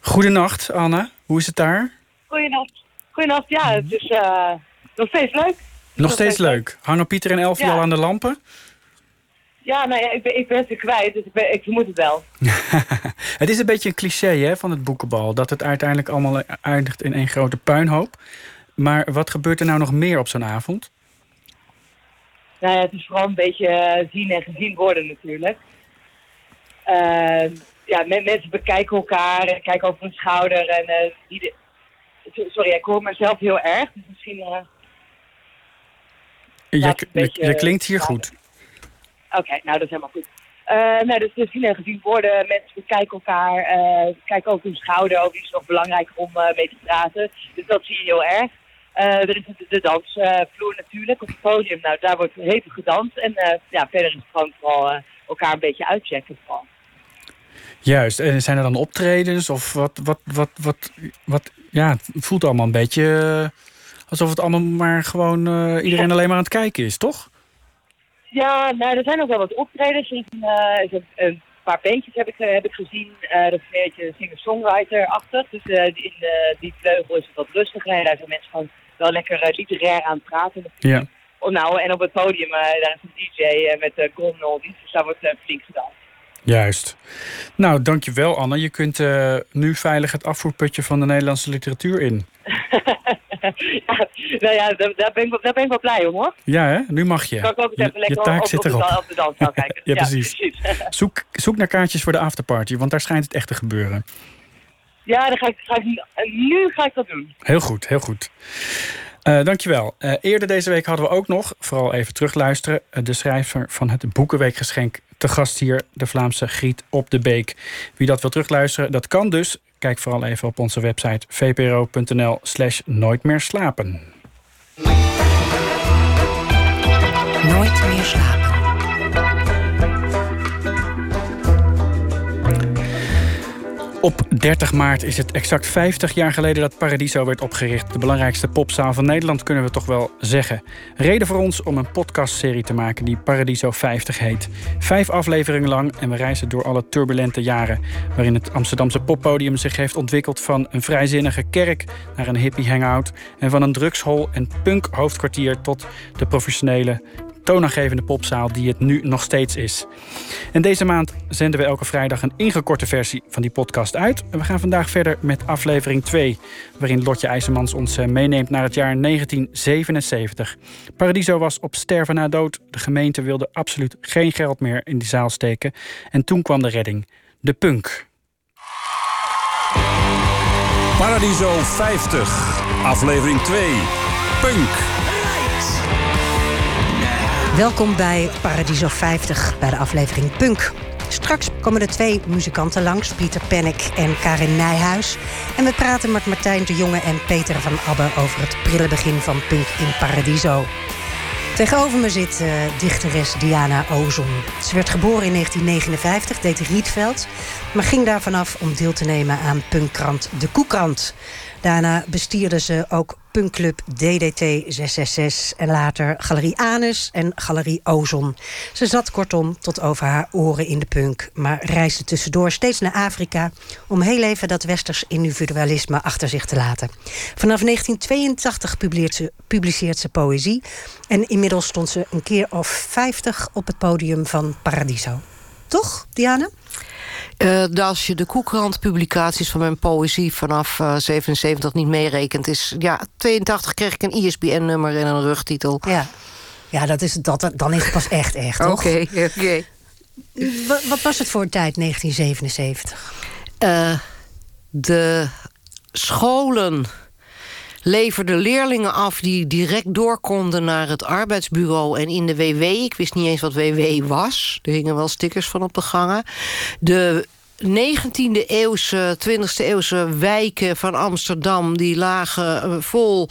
Goedenacht, Anne. Hoe is het daar? Goedenacht. Goedenacht, ja, het is uh, nog steeds leuk. Nog, nog steeds, steeds leuk. leuk. Hangen Pieter en Elfie ja. al aan de lampen? Ja, nou ja, ik ben, ik ben ze kwijt, dus ik, ben, ik vermoed het wel. het is een beetje een cliché hè, van het boekenbal. Dat het uiteindelijk allemaal eindigt in één grote puinhoop. Maar wat gebeurt er nou nog meer op zo'n avond? Nou ja, het is vooral een beetje zien en gezien worden natuurlijk. Uh, ja, mensen bekijken elkaar en kijken over hun schouder. En, uh, die. Sorry, ik hoor mezelf heel erg. Dus misschien Je, je, klinkt hier goed. Oké, nou dat is helemaal goed. Uh, nou, dus gezien en gezien worden, mensen bekijken elkaar, uh, kijken ook hun schouder, ook is nog belangrijk om uh, mee te praten. Dus dat zie je heel erg. Er is de, dansvloer natuurlijk op het podium, nou daar wordt hevig gedanst. En ja, verder is het gewoon vooral elkaar een beetje uitchecken vooral. Juist, en zijn er dan optredens of wat, wat, wat, wat, wat ja, het voelt allemaal een beetje alsof het allemaal maar gewoon iedereen alleen maar aan het kijken is, toch? Ja, nou, er zijn ook wel wat optredens. Ik, uh, een paar bandjes heb ik, eh, heb ik gezien. Uh, dat is een beetje singer-songwriter-achtig. Dus in die vleugel is het wat rustiger. En daar zijn mensen gewoon wel lekker literair aan het praten. Ja. Oh, nou, en op het podium, daar is een DJ met uh, Grom Dus daar wordt flink gedaan. Juist. Nou, dankjewel Anne. Je kunt nu veilig het afvoerputje van de Nederlandse literatuur in. ja, nou ja, daar ben, ik, daar ben ik wel blij om hoor. Ja, hè? nu mag je. Kan ik ook even lekker je taak op, zit op, erop. op, de kijken. ja, precies. zoek, zoek naar kaartjes voor de afterparty, want daar schijnt het echt te gebeuren. Ja, dan ga ik, ga ik, nu ga ik dat doen. Heel goed, heel goed. Uh, dankjewel. Uh, eerder deze week hadden we ook nog, vooral even terugluisteren... Uh, de schrijver van het Boekenweekgeschenk te gast hier... de Vlaamse Griet op de Beek. Wie dat wil terugluisteren, dat kan dus. Kijk vooral even op onze website vpro.nl slash nooit meer slapen. Nooit meer slapen. Op 30 maart is het exact 50 jaar geleden dat Paradiso werd opgericht. De belangrijkste popzaal van Nederland, kunnen we toch wel zeggen. Reden voor ons om een podcastserie te maken die Paradiso 50 heet. Vijf afleveringen lang en we reizen door alle turbulente jaren... waarin het Amsterdamse poppodium zich heeft ontwikkeld... van een vrijzinnige kerk naar een hippie hangout... en van een drugshol en punk hoofdkwartier tot de professionele toonaangevende popzaal die het nu nog steeds is. En deze maand zenden we elke vrijdag een ingekorte versie van die podcast uit. We gaan vandaag verder met aflevering 2, waarin Lotje IJzermans ons eh, meeneemt naar het jaar 1977. Paradiso was op sterven na dood. De gemeente wilde absoluut geen geld meer in die zaal steken. En toen kwam de redding. De punk. Paradiso 50, aflevering 2. Punk. Welkom bij Paradiso 50, bij de aflevering Punk. Straks komen er twee muzikanten langs, Pieter Pennek en Karin Nijhuis. En we praten met Martijn de Jonge en Peter van Abbe over het prille begin van Punk in Paradiso. Tegenover me zit uh, dichteres Diana Ozon. Ze werd geboren in 1959, deed Rietveld... maar ging daar vanaf om deel te nemen aan punkkrant De Koekrant. Daarna bestierde ze ook punkclub DDT 666 en later Galerie Anus en Galerie Ozon. Ze zat kortom tot over haar oren in de punk, maar reisde tussendoor steeds naar Afrika om heel even dat westers individualisme achter zich te laten. Vanaf 1982 publiceert ze, publiceert ze poëzie en inmiddels stond ze een keer of 50 op het podium van Paradiso. Toch, Diana? Uh, als je de Koekrand-publicaties van mijn poëzie vanaf uh, 77 niet meerekent... is ja, 82 kreeg ik een ISBN-nummer en een rugtitel. Ja, ja dat is, dat, dan is het pas echt echt? Oké, oké. Wat, wat was het voor tijd, 1977? Uh, de scholen leverden leerlingen af die direct door konden naar het arbeidsbureau en in de WW. Ik wist niet eens wat WW was. Er hingen wel stickers van op de gangen. De 19e eeuwse, 20e eeuwse wijken van Amsterdam... die lagen eh, vol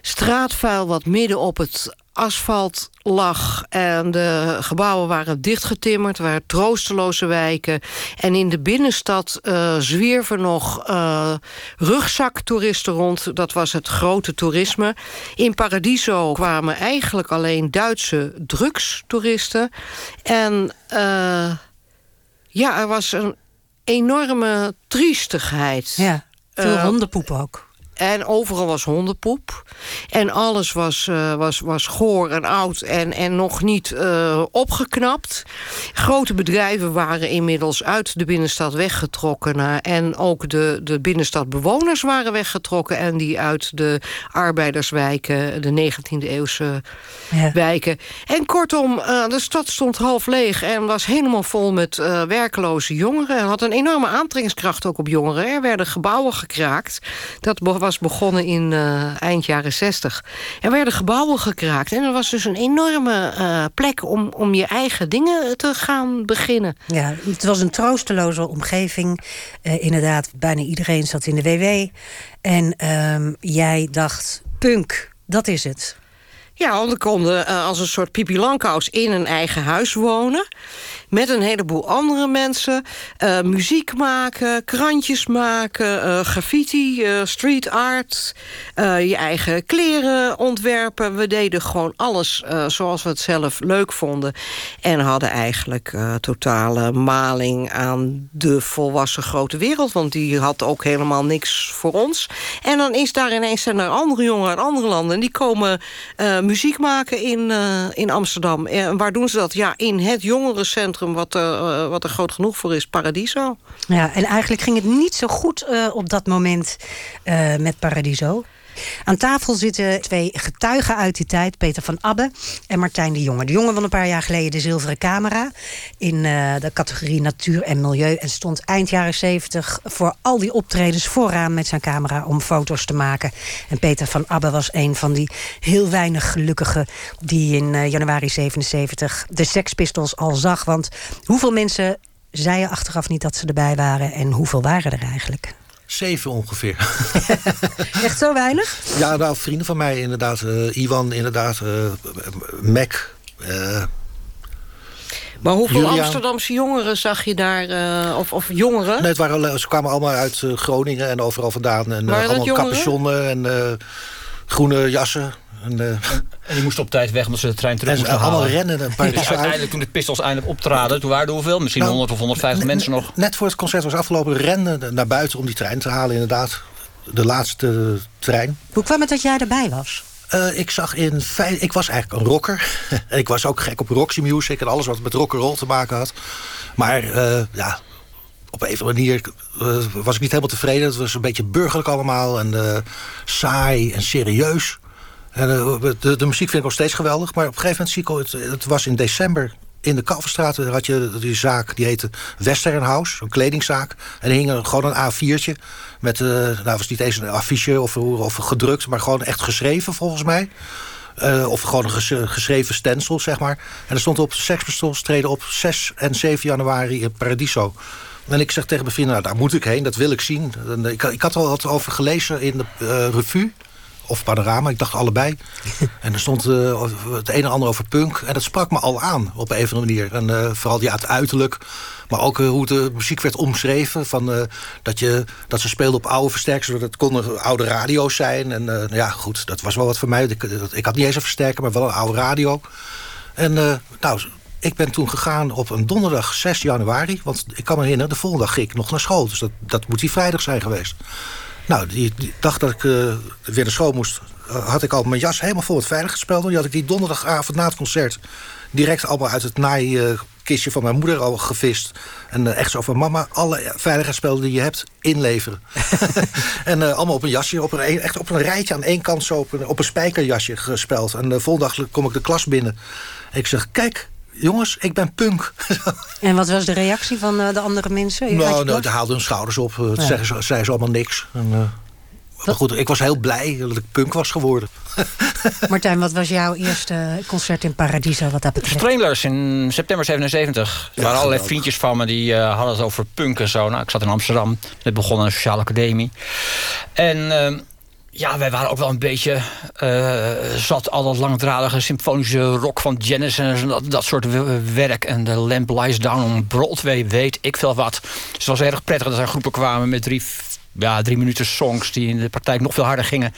straatvuil wat midden op het asfalt lag en de gebouwen waren dichtgetimmerd. waren troosteloze wijken. En in de binnenstad uh, zwierven nog uh, rugzaktoeristen rond. Dat was het grote toerisme. In Paradiso kwamen eigenlijk alleen Duitse drugstoeristen. En uh, ja, er was een enorme triestigheid. Ja, veel hondenpoep ook. En overal was hondenpoep. En alles was, uh, was, was goor en oud en, en nog niet uh, opgeknapt. Grote bedrijven waren inmiddels uit de binnenstad weggetrokken. Naar, en ook de, de binnenstadbewoners waren weggetrokken. En die uit de arbeiderswijken, de 19e eeuwse ja. wijken. En kortom, uh, de stad stond half leeg en was helemaal vol met werkeloze jongeren. En had een enorme aantrekkingskracht ook op jongeren. Er werden gebouwen gekraakt. Dat was was begonnen in uh, eind jaren 60. Er werden gebouwen gekraakt. En er was dus een enorme uh, plek om, om je eigen dingen te gaan beginnen. Ja, het was een troosteloze omgeving. Uh, inderdaad, bijna iedereen zat in de WW. En ehm, jij dacht, punk, dat is het. Ja, want we konden als een soort Pipi Langkous in een eigen huis wonen met een heleboel andere mensen. Uh, muziek maken, krantjes maken, uh, graffiti, uh, street art. je eigen kleren ontwerpen. We deden gewoon alles zoals we het zelf leuk vonden. En hadden eigenlijk totale maling aan de volwassen grote wereld. Want die had ook helemaal niks voor ons. En dan is daar ineens zijn er andere jongen uit andere landen. En die komen muziek maken in, in Amsterdam. En waar doen ze dat? Ja, in het jongerencentrum wat, uh, wat er groot genoeg voor is, Paradiso. Ja, en eigenlijk ging het niet zo goed uh, op dat moment met Paradiso. Aan tafel zitten twee getuigen uit die tijd. Peter van Abbe en Martijn de Jonge. De Jonge won een paar jaar geleden de zilveren camera. In uh, de categorie natuur en milieu. En stond eind jaren zeventig voor al die optredens vooraan met zijn camera om foto's te maken. En Peter van Abbe was een van die heel weinig gelukkigen die in uh, januari 77 de Sex Pistols al zag. Want hoeveel mensen zeiden achteraf niet dat ze erbij waren en hoeveel waren er eigenlijk? Zeven ongeveer. Echt zo weinig? Ja, nou, vrienden van mij inderdaad. Uh, Iwan inderdaad. Uh, Mac. Uh, maar hoeveel Julian. Amsterdamse jongeren zag je daar? of, of jongeren? Nee, het waren, ze kwamen allemaal uit Groningen en overal vandaan. En allemaal capuchonnen en groene jassen. En, uh, en die moesten op tijd weg omdat ze de trein terug en moesten allemaal halen. rennen. Een paar dus uiteindelijk toen de Pistols eindelijk optraden, toen waren er hoeveel? Misschien nou, 100 of 150 mensen nog. Net voor het concert was afgelopen, rennen naar buiten om die trein te halen inderdaad. De laatste trein. Hoe kwam het dat jij erbij was? Uh, ik zag in ik was eigenlijk een rocker. en ik was ook gek op Roxy Music en alles wat met rock'n'roll te maken had. Maar uh, ja, op een of andere manier uh, was ik niet helemaal tevreden. Het was een beetje burgerlijk allemaal en saai en serieus. En de, de, de, muziek vind ik nog steeds geweldig. Maar op een gegeven moment zie ik... Het, het was in december in de Kalverstraat. Daar had je die zaak, die heette Western House. Een kledingzaak. En er hing gewoon een A4'tje. Met, uh, nou was niet eens een affiche of, of gedrukt. Maar gewoon echt geschreven volgens mij. Of gewoon een ges geschreven stencil, zeg maar. En er stond op Sex Pistols treden op 6 en 7 januari in Paradiso. En ik zeg tegen mijn vrienden, nou, daar moet ik heen, dat wil ik zien. En, ik, ik, had al wat over gelezen in de revue of panorama. Ik dacht allebei. en er stond uh, het een en ander over punk. En dat sprak me al aan op een of andere manier. En uh, vooral ja, het uiterlijk. Maar ook uh, hoe de muziek werd omschreven. Van, dat, je, dat ze speelden op oude versterkers. Dat konden oude radio's zijn. En ja, goed, dat was wel wat voor mij. Ik, ik had niet eens een versterker, maar wel een oude radio. En nou, ik ben toen gegaan op een donderdag 6 januari. Want ik kan me herinneren, de volgende dag ging ik nog naar school. Dus dat, dat moet die vrijdag zijn geweest. Nou, die, dag dat ik uh, weer naar school moest... Uh, had ik al mijn jas helemaal vol met veilig gespeeld. Die had ik die donderdagavond na het concert... direct allemaal uit het naaikistje van mijn moeder al gevist. En uh, echt zo van... mama, alle veiligheidsspelden die je hebt, inleveren. en allemaal op een jasje, op een, echt op een rijtje aan één kant... zo op een, op een spijkerjasje gespeld. En de volgende dag kom ik de klas binnen. En ik zeg, kijk, jongens, ik ben punk. en wat was de reactie van uh, de andere mensen? Nou, nou die haalden hun schouders op. Het ja. zeggen ze, zei ze allemaal niks. En, uh, maar goed, ik was heel blij dat ik punk was geworden. Martijn, wat was jouw eerste concert in Paradiso wat dat betreft? Stranglers in september 77. Er waren allerlei vriendjes van me die uh, hadden het over punk en zo. Nou, ik zat in Amsterdam. Net begonnen een sociale academie. En ja, wij waren ook wel een beetje uh, zat al dat langdradige symfonische rock van Genesis en dat, dat soort werk. En de Lamp Lies Down on Broadway, weet ik veel wat. Dus het was erg prettig dat er groepen kwamen met drie, ja, drie minuten songs die in de praktijk nog veel harder gingen.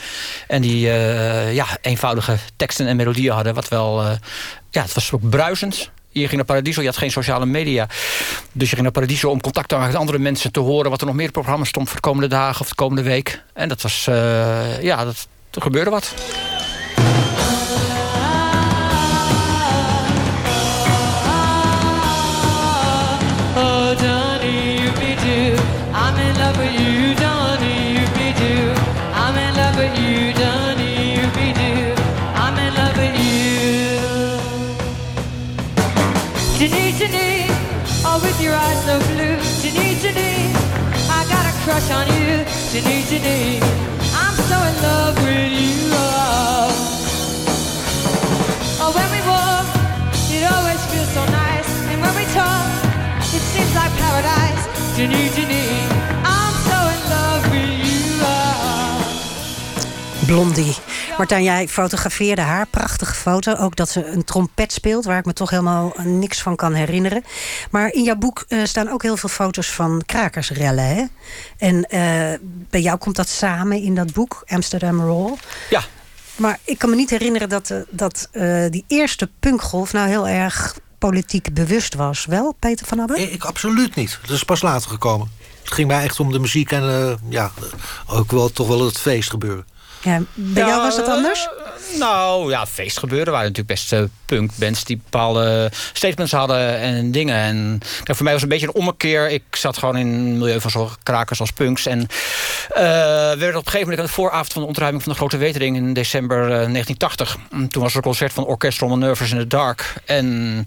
En die uh, ja, eenvoudige teksten en melodieën hadden. Wat wel, uh, ja, het was ook bruisend. Je ging naar Paradiso, je had geen sociale media. Dus je ging naar Paradiso om contact te maken met andere mensen... te horen wat er nog meer programma's stond voor de komende dagen of de komende week. En dat was, uh, ja, dat, er gebeurde wat. Crush on you. Janine, Janine, I'm in love with you. Oh, when we walk, it always feels so nice. And when we talk, it seems like paradise. Ginny, Ginny, I'm so in love with you. Blondie. Martijn, jij fotografeerde haar. Prachtige foto. Ook dat ze een trompet speelt, waar ik me toch helemaal niks van kan herinneren. Maar in jouw boek eh, staan ook heel veel foto's van krakersrellen. Hè? En eh, bij jou komt dat samen in dat boek, Amsterdam Raw. Ja. Maar ik kan me niet herinneren dat, eh, dat die eerste punkgolf nou heel erg politiek bewust was. Wel, Peter van Abbe? Ik, ik absoluut niet. Dat is pas later gekomen. Het ging mij echt om de muziek en ja, ook wel toch wel het feest gebeuren. Ja, bij jou was dat anders? Nou ja, feestgebeuren waren natuurlijk best uh, punkbands die bepaalde statements hadden en dingen. En kijk, voor mij was het een beetje een ommekeer. Ik zat gewoon in een milieu van zo krakers als punks. En uh, werden op een gegeven moment aan de vooravond van de ontruiming van de Grote Wetering in december uh, 1980. Toen was er een concert van Orchestral Manoeuvres in the Dark. En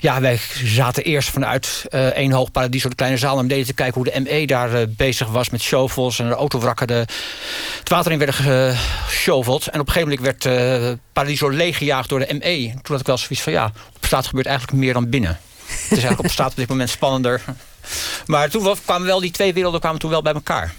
ja, wij zaten eerst vanuit één hoog paradies op de kleine zaal naar beneden te kijken hoe de ME daar bezig was met shovels en de autowrakken de, het water in werden geshoveld. En op een gegeven moment werd uh, Paradiso leeggejaagd door de ME. Toen had ik wel zoiets van ja, op straat gebeurt eigenlijk meer dan binnen. Het is eigenlijk op straat op dit moment spannender. Maar toen kwamen wel die twee werelden kwamen toen wel bij elkaar.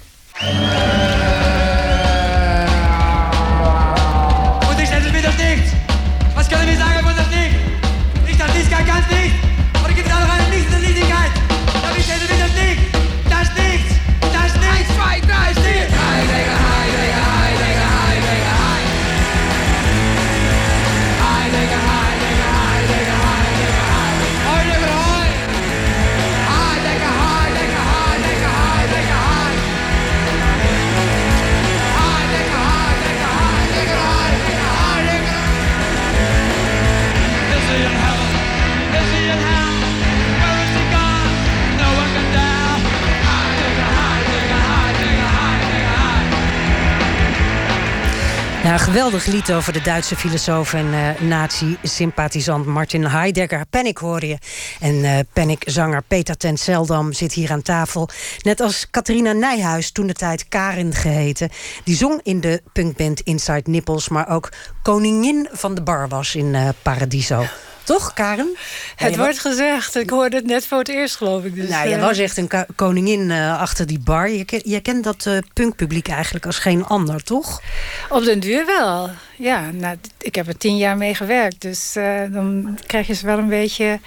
Geweldig lied over de Duitse filosoof en uh, nazi-sympathisant Martin Heidegger. Panic hoor je. En uh, Panic-zanger Peter ten Seldam zit hier aan tafel. Net als Catharina Nijhuis, toen de tijd Karin geheten. Die zong in de punkband Inside Nipples, maar ook koningin van de bar was in uh, Paradiso. Toch, Karen? Het ja, wordt gezegd. Ik hoorde het net voor het eerst, geloof ik. Dus, nou, je was echt een koningin uh, achter die bar. Je, ken, je kent dat uh, punkpubliek eigenlijk als geen ander, toch? Op den duur wel. Ja, nou, ik heb er tien jaar mee gewerkt. Dus dan krijg je ze wel een beetje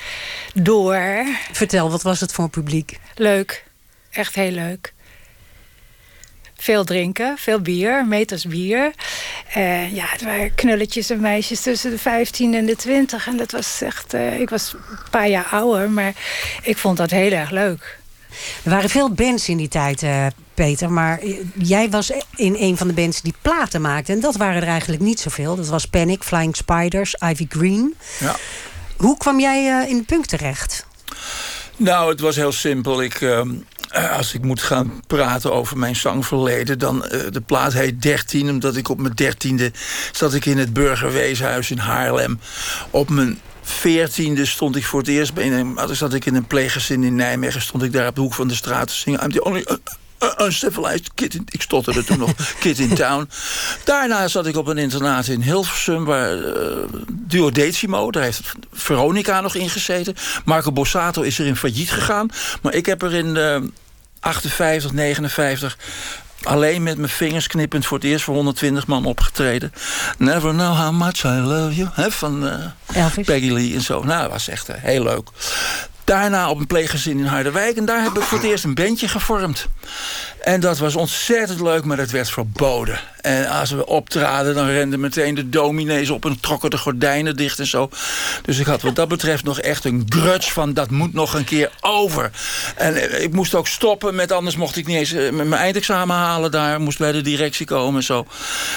door. Vertel, wat was het voor een publiek? Leuk. Echt heel leuk. Veel drinken, veel bier, meters bier. Uh, ja, het waren knulletjes en meisjes tussen de 15 en de 20. En dat was echt. Uh, ik was een paar jaar ouder, maar ik vond dat heel erg leuk. Er waren veel bands in die tijd, uh, Peter. Maar jij was in een van de bands die platen maakte. En dat waren er eigenlijk niet zoveel. Dat was Panic, Flying Spiders, Ivy Green. Ja. Hoe kwam jij in de punk terecht? Nou, het was heel simpel. Ik. Ehm, als ik moet gaan praten over mijn zangverleden... dan uh, de plaat heet 13, omdat ik op mijn dertiende... zat ik in het Burgerweeshuis in Haarlem. Op mijn veertiende stond ik voor het eerst... Een, zat ik in een pleeggezin in Nijmegen... stond ik daar op de hoek van de straat te zingen... uncivilized kid in... Ik stotterde toen nog Kid in Town. Daarna zat ik op een internaat in Hilversum... waar uh, Duodecimo, daar heeft Veronica nog in gezeten. Marco Bossato is er in failliet gegaan. Maar ik heb er in... Uh, 58, 59 alleen met mijn vingers knippend voor het eerst voor 120 man opgetreden. Never know how much I love you. Hè, van uh, Peggy Lee en zo. Nou, dat was echt uh, heel leuk. Daarna op een pleeggezin in Harderwijk. En daar heb ik voor het eerst een bandje gevormd. En dat was ontzettend leuk, maar dat werd verboden. En als we optraden, dan renden meteen de dominees op... en trokken de gordijnen dicht en zo. Dus ik had wat dat betreft nog echt een grudge van... dat moet nog een keer over. En ik moest ook stoppen, met anders mocht ik niet eens... mijn eindexamen halen daar, moest bij de directie komen en zo.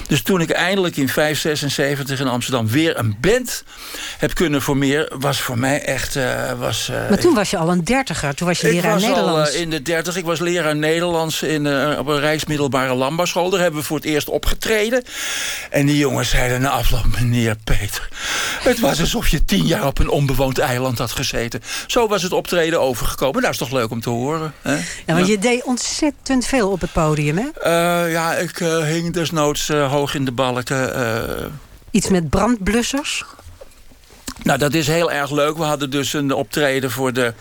Dus toen ik eindelijk in 576 in Amsterdam weer een band heb kunnen formeren... was voor mij echt... Uh, was, toen was je al een dertiger, toen was je leraar ik was Nederlands. Al, uh, in de dertig, ik was leraar Nederlands... in eh, op een rijksmiddelbare landbouwschool. Daar hebben we voor het eerst opgetreden. En die jongens zeiden na afloop, meneer Peter... het was alsof je tien jaar op een onbewoond eiland had gezeten. Zo was het optreden overgekomen. Dat is toch leuk om te horen. Hè? Ja, want je deed ontzettend veel op het podium, hè? Uh, ja, ik hing desnoods hoog in de balken. Iets met brandblussers? Nou, dat is heel erg leuk. We hadden dus een optreden voor de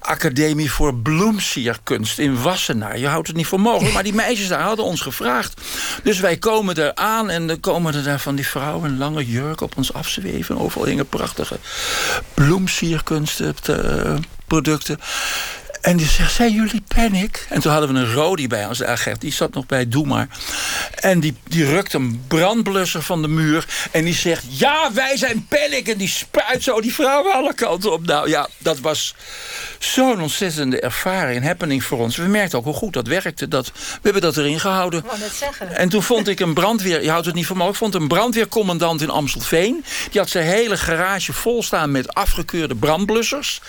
Academie voor Bloemsierkunst in Wassenaar. Je houdt het niet voor mogelijk, maar die meisjes daar hadden ons gevraagd. Dus wij komen er aan en dan komen er daar van die vrouwen... een lange jurk op ons afzweven. Overal hingen prachtige bloemsierkunstproducten. En die zegt, zijn jullie panic? En toen hadden we een Rodi bij ons, de agent. Die zat nog bij Doe maar. En die, die rukt een brandblusser van de muur. En die zegt, ja, wij zijn panic. En die spuit zo die vrouwen alle kanten op. Nou ja, dat was zo'n ontzettende ervaring. Een happening voor ons. We merkten ook hoe goed dat werkte. Dat, we hebben dat erin gehouden. En toen vond ik een brandweer... Je houdt het niet voor mogelijk. Ik vond een brandweercommandant in Amstelveen. Die had zijn hele garage vol staan met afgekeurde brandblussers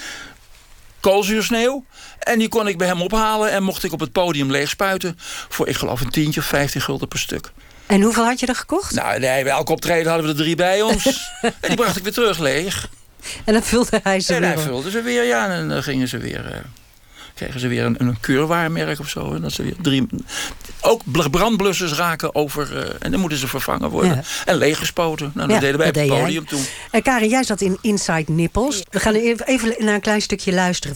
koolzuursneeuw. En die kon ik bij hem ophalen en mocht ik op het podium leeg spuiten... voor, ik geloof, een tientje of 15 gulden per stuk. En hoeveel had je er gekocht? Nou, nee, bij elke optreden hadden we er drie bij ons. en die bracht ik weer terug leeg. En dan vulde hij ze en weer hij vulde ze weer, ja. En dan gingen ze weer... Kregen ze weer een, een keurwaarmerk of zo. En dat ze weer drie, ook brandblussers raken over... Uh, en dan moeten ze vervangen worden. Ja. En leeggespoten. Nou, dat ja, deden wij op het podium toen. En Karin, jij zat in Inside Nipples. We gaan even naar een klein stukje luisteren.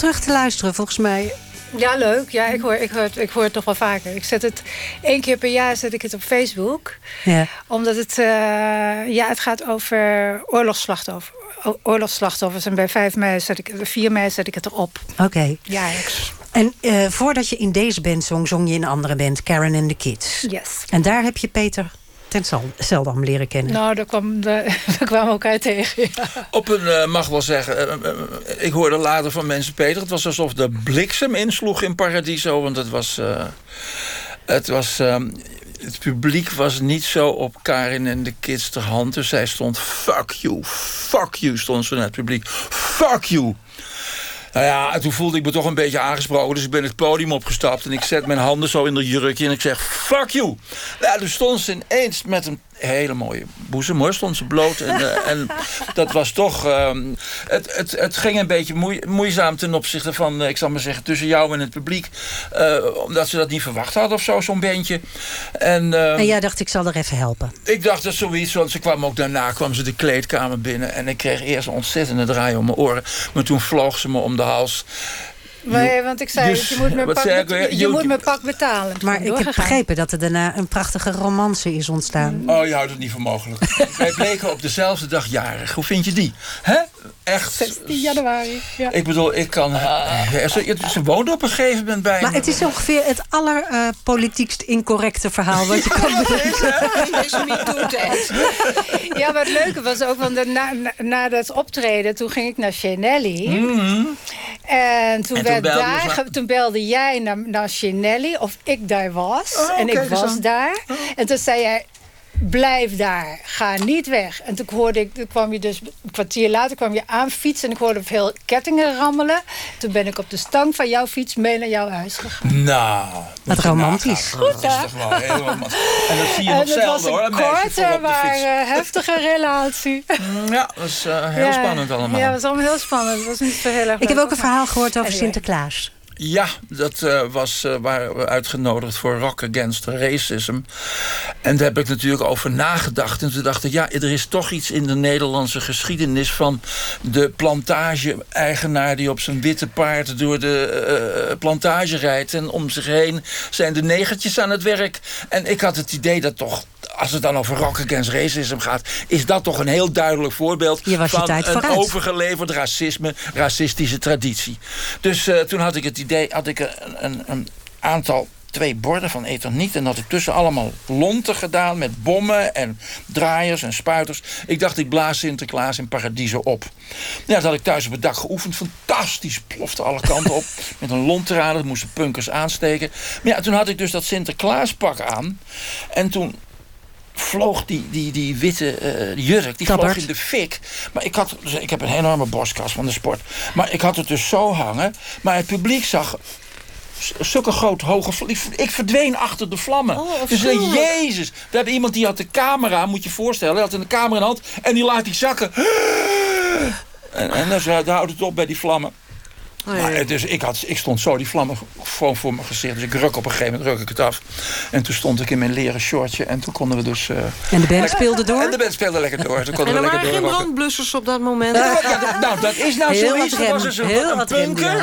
Terug te luisteren, volgens mij? Ja, leuk. Ja, ik hoor, ik, hoor, ik hoor het toch wel vaker. Ik zet het één keer per jaar zet ik het op Facebook. Ja. Omdat het, uh, ja, het gaat over oorlogsslachtoffers. Oorlogsslachtoffers. En bij 5 mei zet ik, 4 mei zet ik het erop. Oké. Okay. Ja, En uh, voordat je in deze band zong, zong je in een andere band, Karen and the Kids. Yes. En daar heb je Peter ten Zeldam leren kennen. Nou, daar, kwam de, daar kwamen elkaar tegen. Ja. Op een, uh, mag wel zeggen, uh, uh, ik hoorde later van mensen, Peter... het was alsof de bliksem insloeg in Paradiso. Want het was... het was um, het publiek was niet zo op Karin en de kids ter hand. Dus zij stond, fuck you, fuck you, stond ze naar het publiek. Fuck you. Nou ja, toen voelde ik me toch een beetje aangesproken. Dus ik ben het podium opgestapt. En ik zet mijn handen zo in de jurkje. En ik zeg, fuck you. Ja, toen stond ze ineens met een hele mooie boezem. Hoor, stond ze bloot. En, uh, en dat was toch... Um, het, het, het ging een beetje moe, moeizaam ten opzichte van... Uh, ik zal maar zeggen, tussen jou en het publiek. Uh, omdat ze dat niet verwacht hadden of zo, zo'n bandje. En, en jij dacht, ik zal er even helpen. Ik dacht dat zoiets, want ze kwam ook daarna... kwam ze de kleedkamer binnen. En ik kreeg eerst een ontzettende draai om mijn oren. Maar toen vloog ze me om de hals. Nee, want ik zei, dus, je, moet me pak, je, je, moet pak betalen. Maar ik heb begrepen dat er daarna een prachtige romance is ontstaan. Oh, je houdt het niet voor mogelijk. Wij bleken op dezelfde dag jarig. Hoe vind je die? Hè? Echt. 16 januari. Ja. Ik bedoel, ik kan... Uh, ze, ze woonde op een gegeven moment bij Maar me. het is ongeveer het allerpolitiekst uh, incorrecte verhaal... wat je kan bedenken. Ja, maar het leuke was ook... want na, na, na dat optreden, toen ging ik naar Chanelli. Mm -hmm. En toen, En belde daar, toen belde jij naar, naar Chanelli of ik daar was. Oh, en ik was daar. En toen zei jij, blijf daar, ga niet weg. En toen hoorde ik, toen kwam je dus een kwartier later kwam je aan fietsen en ik hoorde veel kettingen rammelen. Toen ben ik op de stang van jouw fiets mee naar jouw huis gegaan. Nou. Wat romantisch. Goed, Dat hè? is toch wel heel romantisch. En dat zie je En nog het was zelden hoor. een korte, maar eh, heftige relatie. Ja, dat is eh, heel Ja, spannend allemaal. Ja, het was allemaal heel spannend. Het was niet zo heel erg Ik heb ook een verhaal gehoord over Anyway. Sinterklaas. Ja, dat uh, was, uh, waren we uitgenodigd voor Rock Against Racism. En daar heb ik natuurlijk over nagedacht. En toen dacht ik, ja, er is toch iets in de Nederlandse geschiedenis... van de plantage-eigenaar die op zijn witte paard... door de uh, plantage rijdt. En om zich heen zijn de negertjes aan het werk. En ik had het idee dat toch als het dan over rock against racism gaat... is dat toch een heel duidelijk voorbeeld... van een vooruit. overgeleverd racisme, racistische traditie. Dus uh, toen had ik het idee, had ik een, een, een aantal twee borden van Etherniet. En had ik tussen allemaal lonten gedaan met bommen en draaiers en spuiters. Ik dacht, ik blaas Sinterklaas in Paradiso op. Ja, dat had ik thuis op het dak geoefend. Fantastisch, plofte alle kanten op. Met een lontrader, dat moesten punkers aansteken. Maar ja, toen had ik dus dat Sinterklaaspak aan. En toen vloog die, die, die witte uh, jurk, die vloog in de fik. Maar ik had, dus ik heb een enorme borstkas van de sport. Maar ik had het dus zo hangen. Maar het publiek zag zulke groot hoge Ik verdween achter de vlammen. Oh, dus uh, jezus. We hebben iemand die had de camera, moet je je voorstellen. Hij had een camera in de hand en die laat die zakken. En, en dus, daar houdt het op bij die vlammen. Oh, ja. Dus ik, had, ik stond zo die vlammen gewoon voor mijn gezicht. Dus ik ruk op een gegeven moment ruk ik het af. En toen stond ik in mijn leren shortje. En toen konden we dus... Uh, en de band speelde door? En de band speelde lekker door. Toen konden en er we waren lekker geen door brandblussers op dat moment. Ja, nou, dat is nou Heel zoiets. Er was dus een, heel een punker.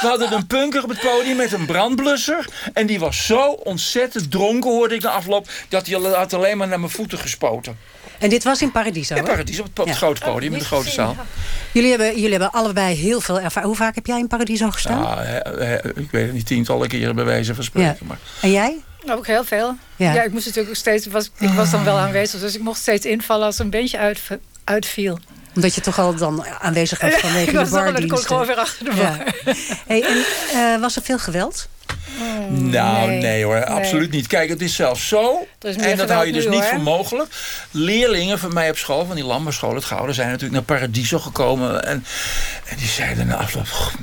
We hadden een punker op het podium met een brandblusser. En die was zo ontzettend dronken, hoorde ik na afloop... dat hij had alleen maar naar mijn voeten gespoten. En dit was in Paradiso, In Paradiso, op het, grote podium, in de grote zaal. Jullie hebben, jullie hebben allebei heel veel ervaring. Hoe vaak heb jij in Paradiso gestaan? Ja, he- he- ik weet het niet, tientallen keren bij wijze van spreken. Ja. Maar En jij? Ook heel veel. Ja. Ja. ik moest natuurlijk ook steeds, was, ik was dan wel aanwezig, dus ik mocht steeds invallen als een beetje uit, uitviel. Omdat je toch al dan aanwezig was vanwege ik de was dan kon ik bardiensten. gewoon weer achter de bar. Ja. Hey, en, eh, was er veel geweld? Nou, nee, nee, hoor, nee. absoluut niet. Kijk, het is zelfs zo, is meer en dat hou je dus nu, niet hoor. voor mogelijk. Leerlingen van mij op school, van die landbouwschool, het Gouden... zijn natuurlijk naar Paradiso gekomen. En, en die zeiden na afloop... "Goh,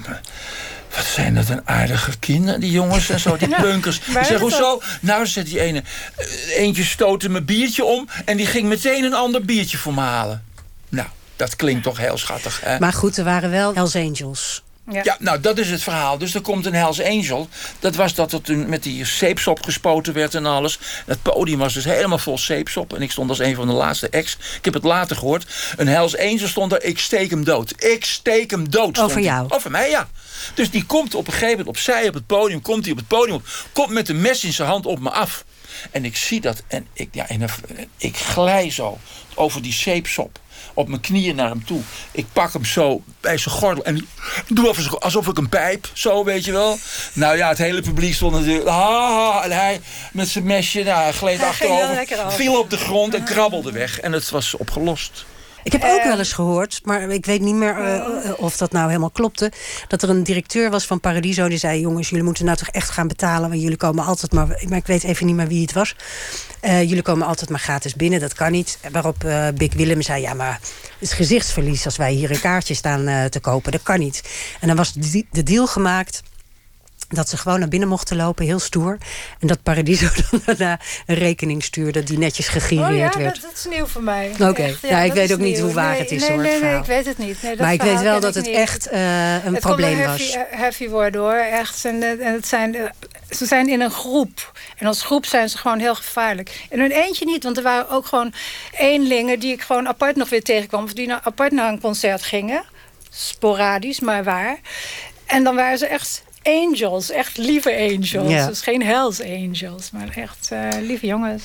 Wat zijn dat een aardige kinderen, die jongens en zo, die Ja, punkers. Ik waar zeg, hoezo? Nou, zegt die ene, eh, eentje stootte mijn biertje om... en die ging meteen een ander biertje voor me halen. Nou, dat klinkt toch heel schattig, hè? Maar goed, er waren wel Hells Angels. Ja. nou, dat is het verhaal. Dus er komt een Hells Angel. Dat was dat er toen met die zeepsop gespoten werd en alles. Het podium was dus helemaal vol zeepsop. En ik stond als een van de laatste ex. Ik heb het later gehoord. Een Hells Angel stond er. Ik steek hem dood. Ik steek hem dood. Over jou? Over mij, ja. Dus die komt op een gegeven moment opzij op het podium. Komt hij op het podium op. Komt met een mes in zijn hand op me af. En ik zie dat. En ik, ja, en ik glij zo over die zeepsop op mijn knieën naar hem toe. Ik pak hem zo bij zijn gordel en doe alsof, alsof ik een pijp, zo weet je wel. Nou ja, het hele publiek stond natuurlijk... Ha, ha, en hij met zijn mesje, nou, hij gleed Hij achterover, viel op de grond en krabbelde weg. En het was opgelost. Ik heb ook wel eens gehoord, maar ik weet niet meer eh, of dat nou helemaal klopte. Dat er een directeur was van Paradiso die zei: Jongens, jullie moeten nou toch echt gaan betalen. Want jullie komen altijd maar. Maar ik weet even niet meer wie het was. Eh, jullie komen altijd maar gratis binnen, dat kan niet. Waarop eh, Big Willem zei: Ja, maar het is gezichtsverlies als wij hier een kaartje staan eh, te kopen. Dat kan niet. En dan was de deal gemaakt dat ze gewoon naar binnen mochten lopen, heel stoer. En dat Paradiso dan daarna een rekening stuurde die netjes gegireerd Oh ja, werd. dat, dat is nieuw voor mij. Oké. Ja, ik weet ook niet nieuw. hoe waar Nee, het is, nee, hoor, het Nee, nee, ik weet het niet. Nee, dat maar ik weet wel dat het niet. echt eh, een het probleem kon was. heavy, eh, heavy worden hoor, echt. En, eh, en het zijn, ze zijn in een groep. En als groep zijn ze gewoon heel gevaarlijk. In hun eentje niet, want er waren ook gewoon eenlingen... die ik gewoon apart nog weer tegenkwam. Of die nou apart naar een concert gingen. Sporadisch, maar waar. En dan waren ze echt angels, echt lieve angels. Ja. Dus geen hells angels, maar echt eh, lieve jongens.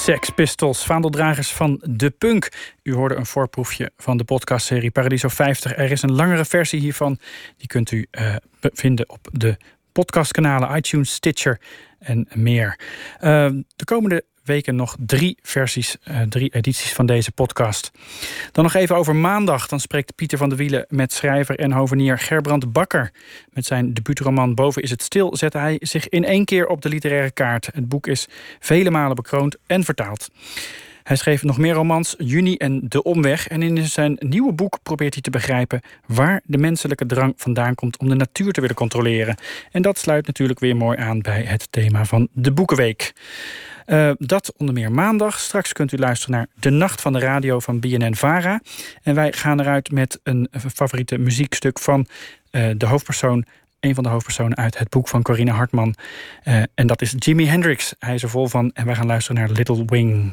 Sex Pistols, vaandeldragers van De Punk. U hoorde een voorproefje van de podcastserie Paradiso 50. Er is een langere versie hiervan. Die kunt u uh, vinden op de podcastkanalen iTunes, Stitcher en meer. Uh, de komende weken nog drie versies, uh, drie edities van deze podcast. Dan nog even over maandag. Dan spreekt Pieter van der Wielen met schrijver en hovenier Gerbrand Bakker. Met zijn debuutroman Boven is het stil zette hij zich in één keer op de literaire kaart. Het boek is vele malen bekroond en vertaald. Hij schreef nog meer romans, Juni en De Omweg. En in zijn nieuwe boek probeert hij te begrijpen waar de menselijke drang vandaan komt om de natuur te willen controleren. En dat sluit natuurlijk weer mooi aan bij het thema van de Boekenweek. Uh, dat onder meer maandag. Straks kunt u luisteren naar De Nacht van de Radio van BNN Vara. En wij gaan eruit met een favoriete muziekstuk van uh, de hoofdpersoon een van de hoofdpersonen uit het boek van Corine Hartman. Uh, en dat is Jimi Hendrix. Hij is er vol van. En wij gaan luisteren naar Little Wing.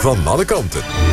Van alle kanten.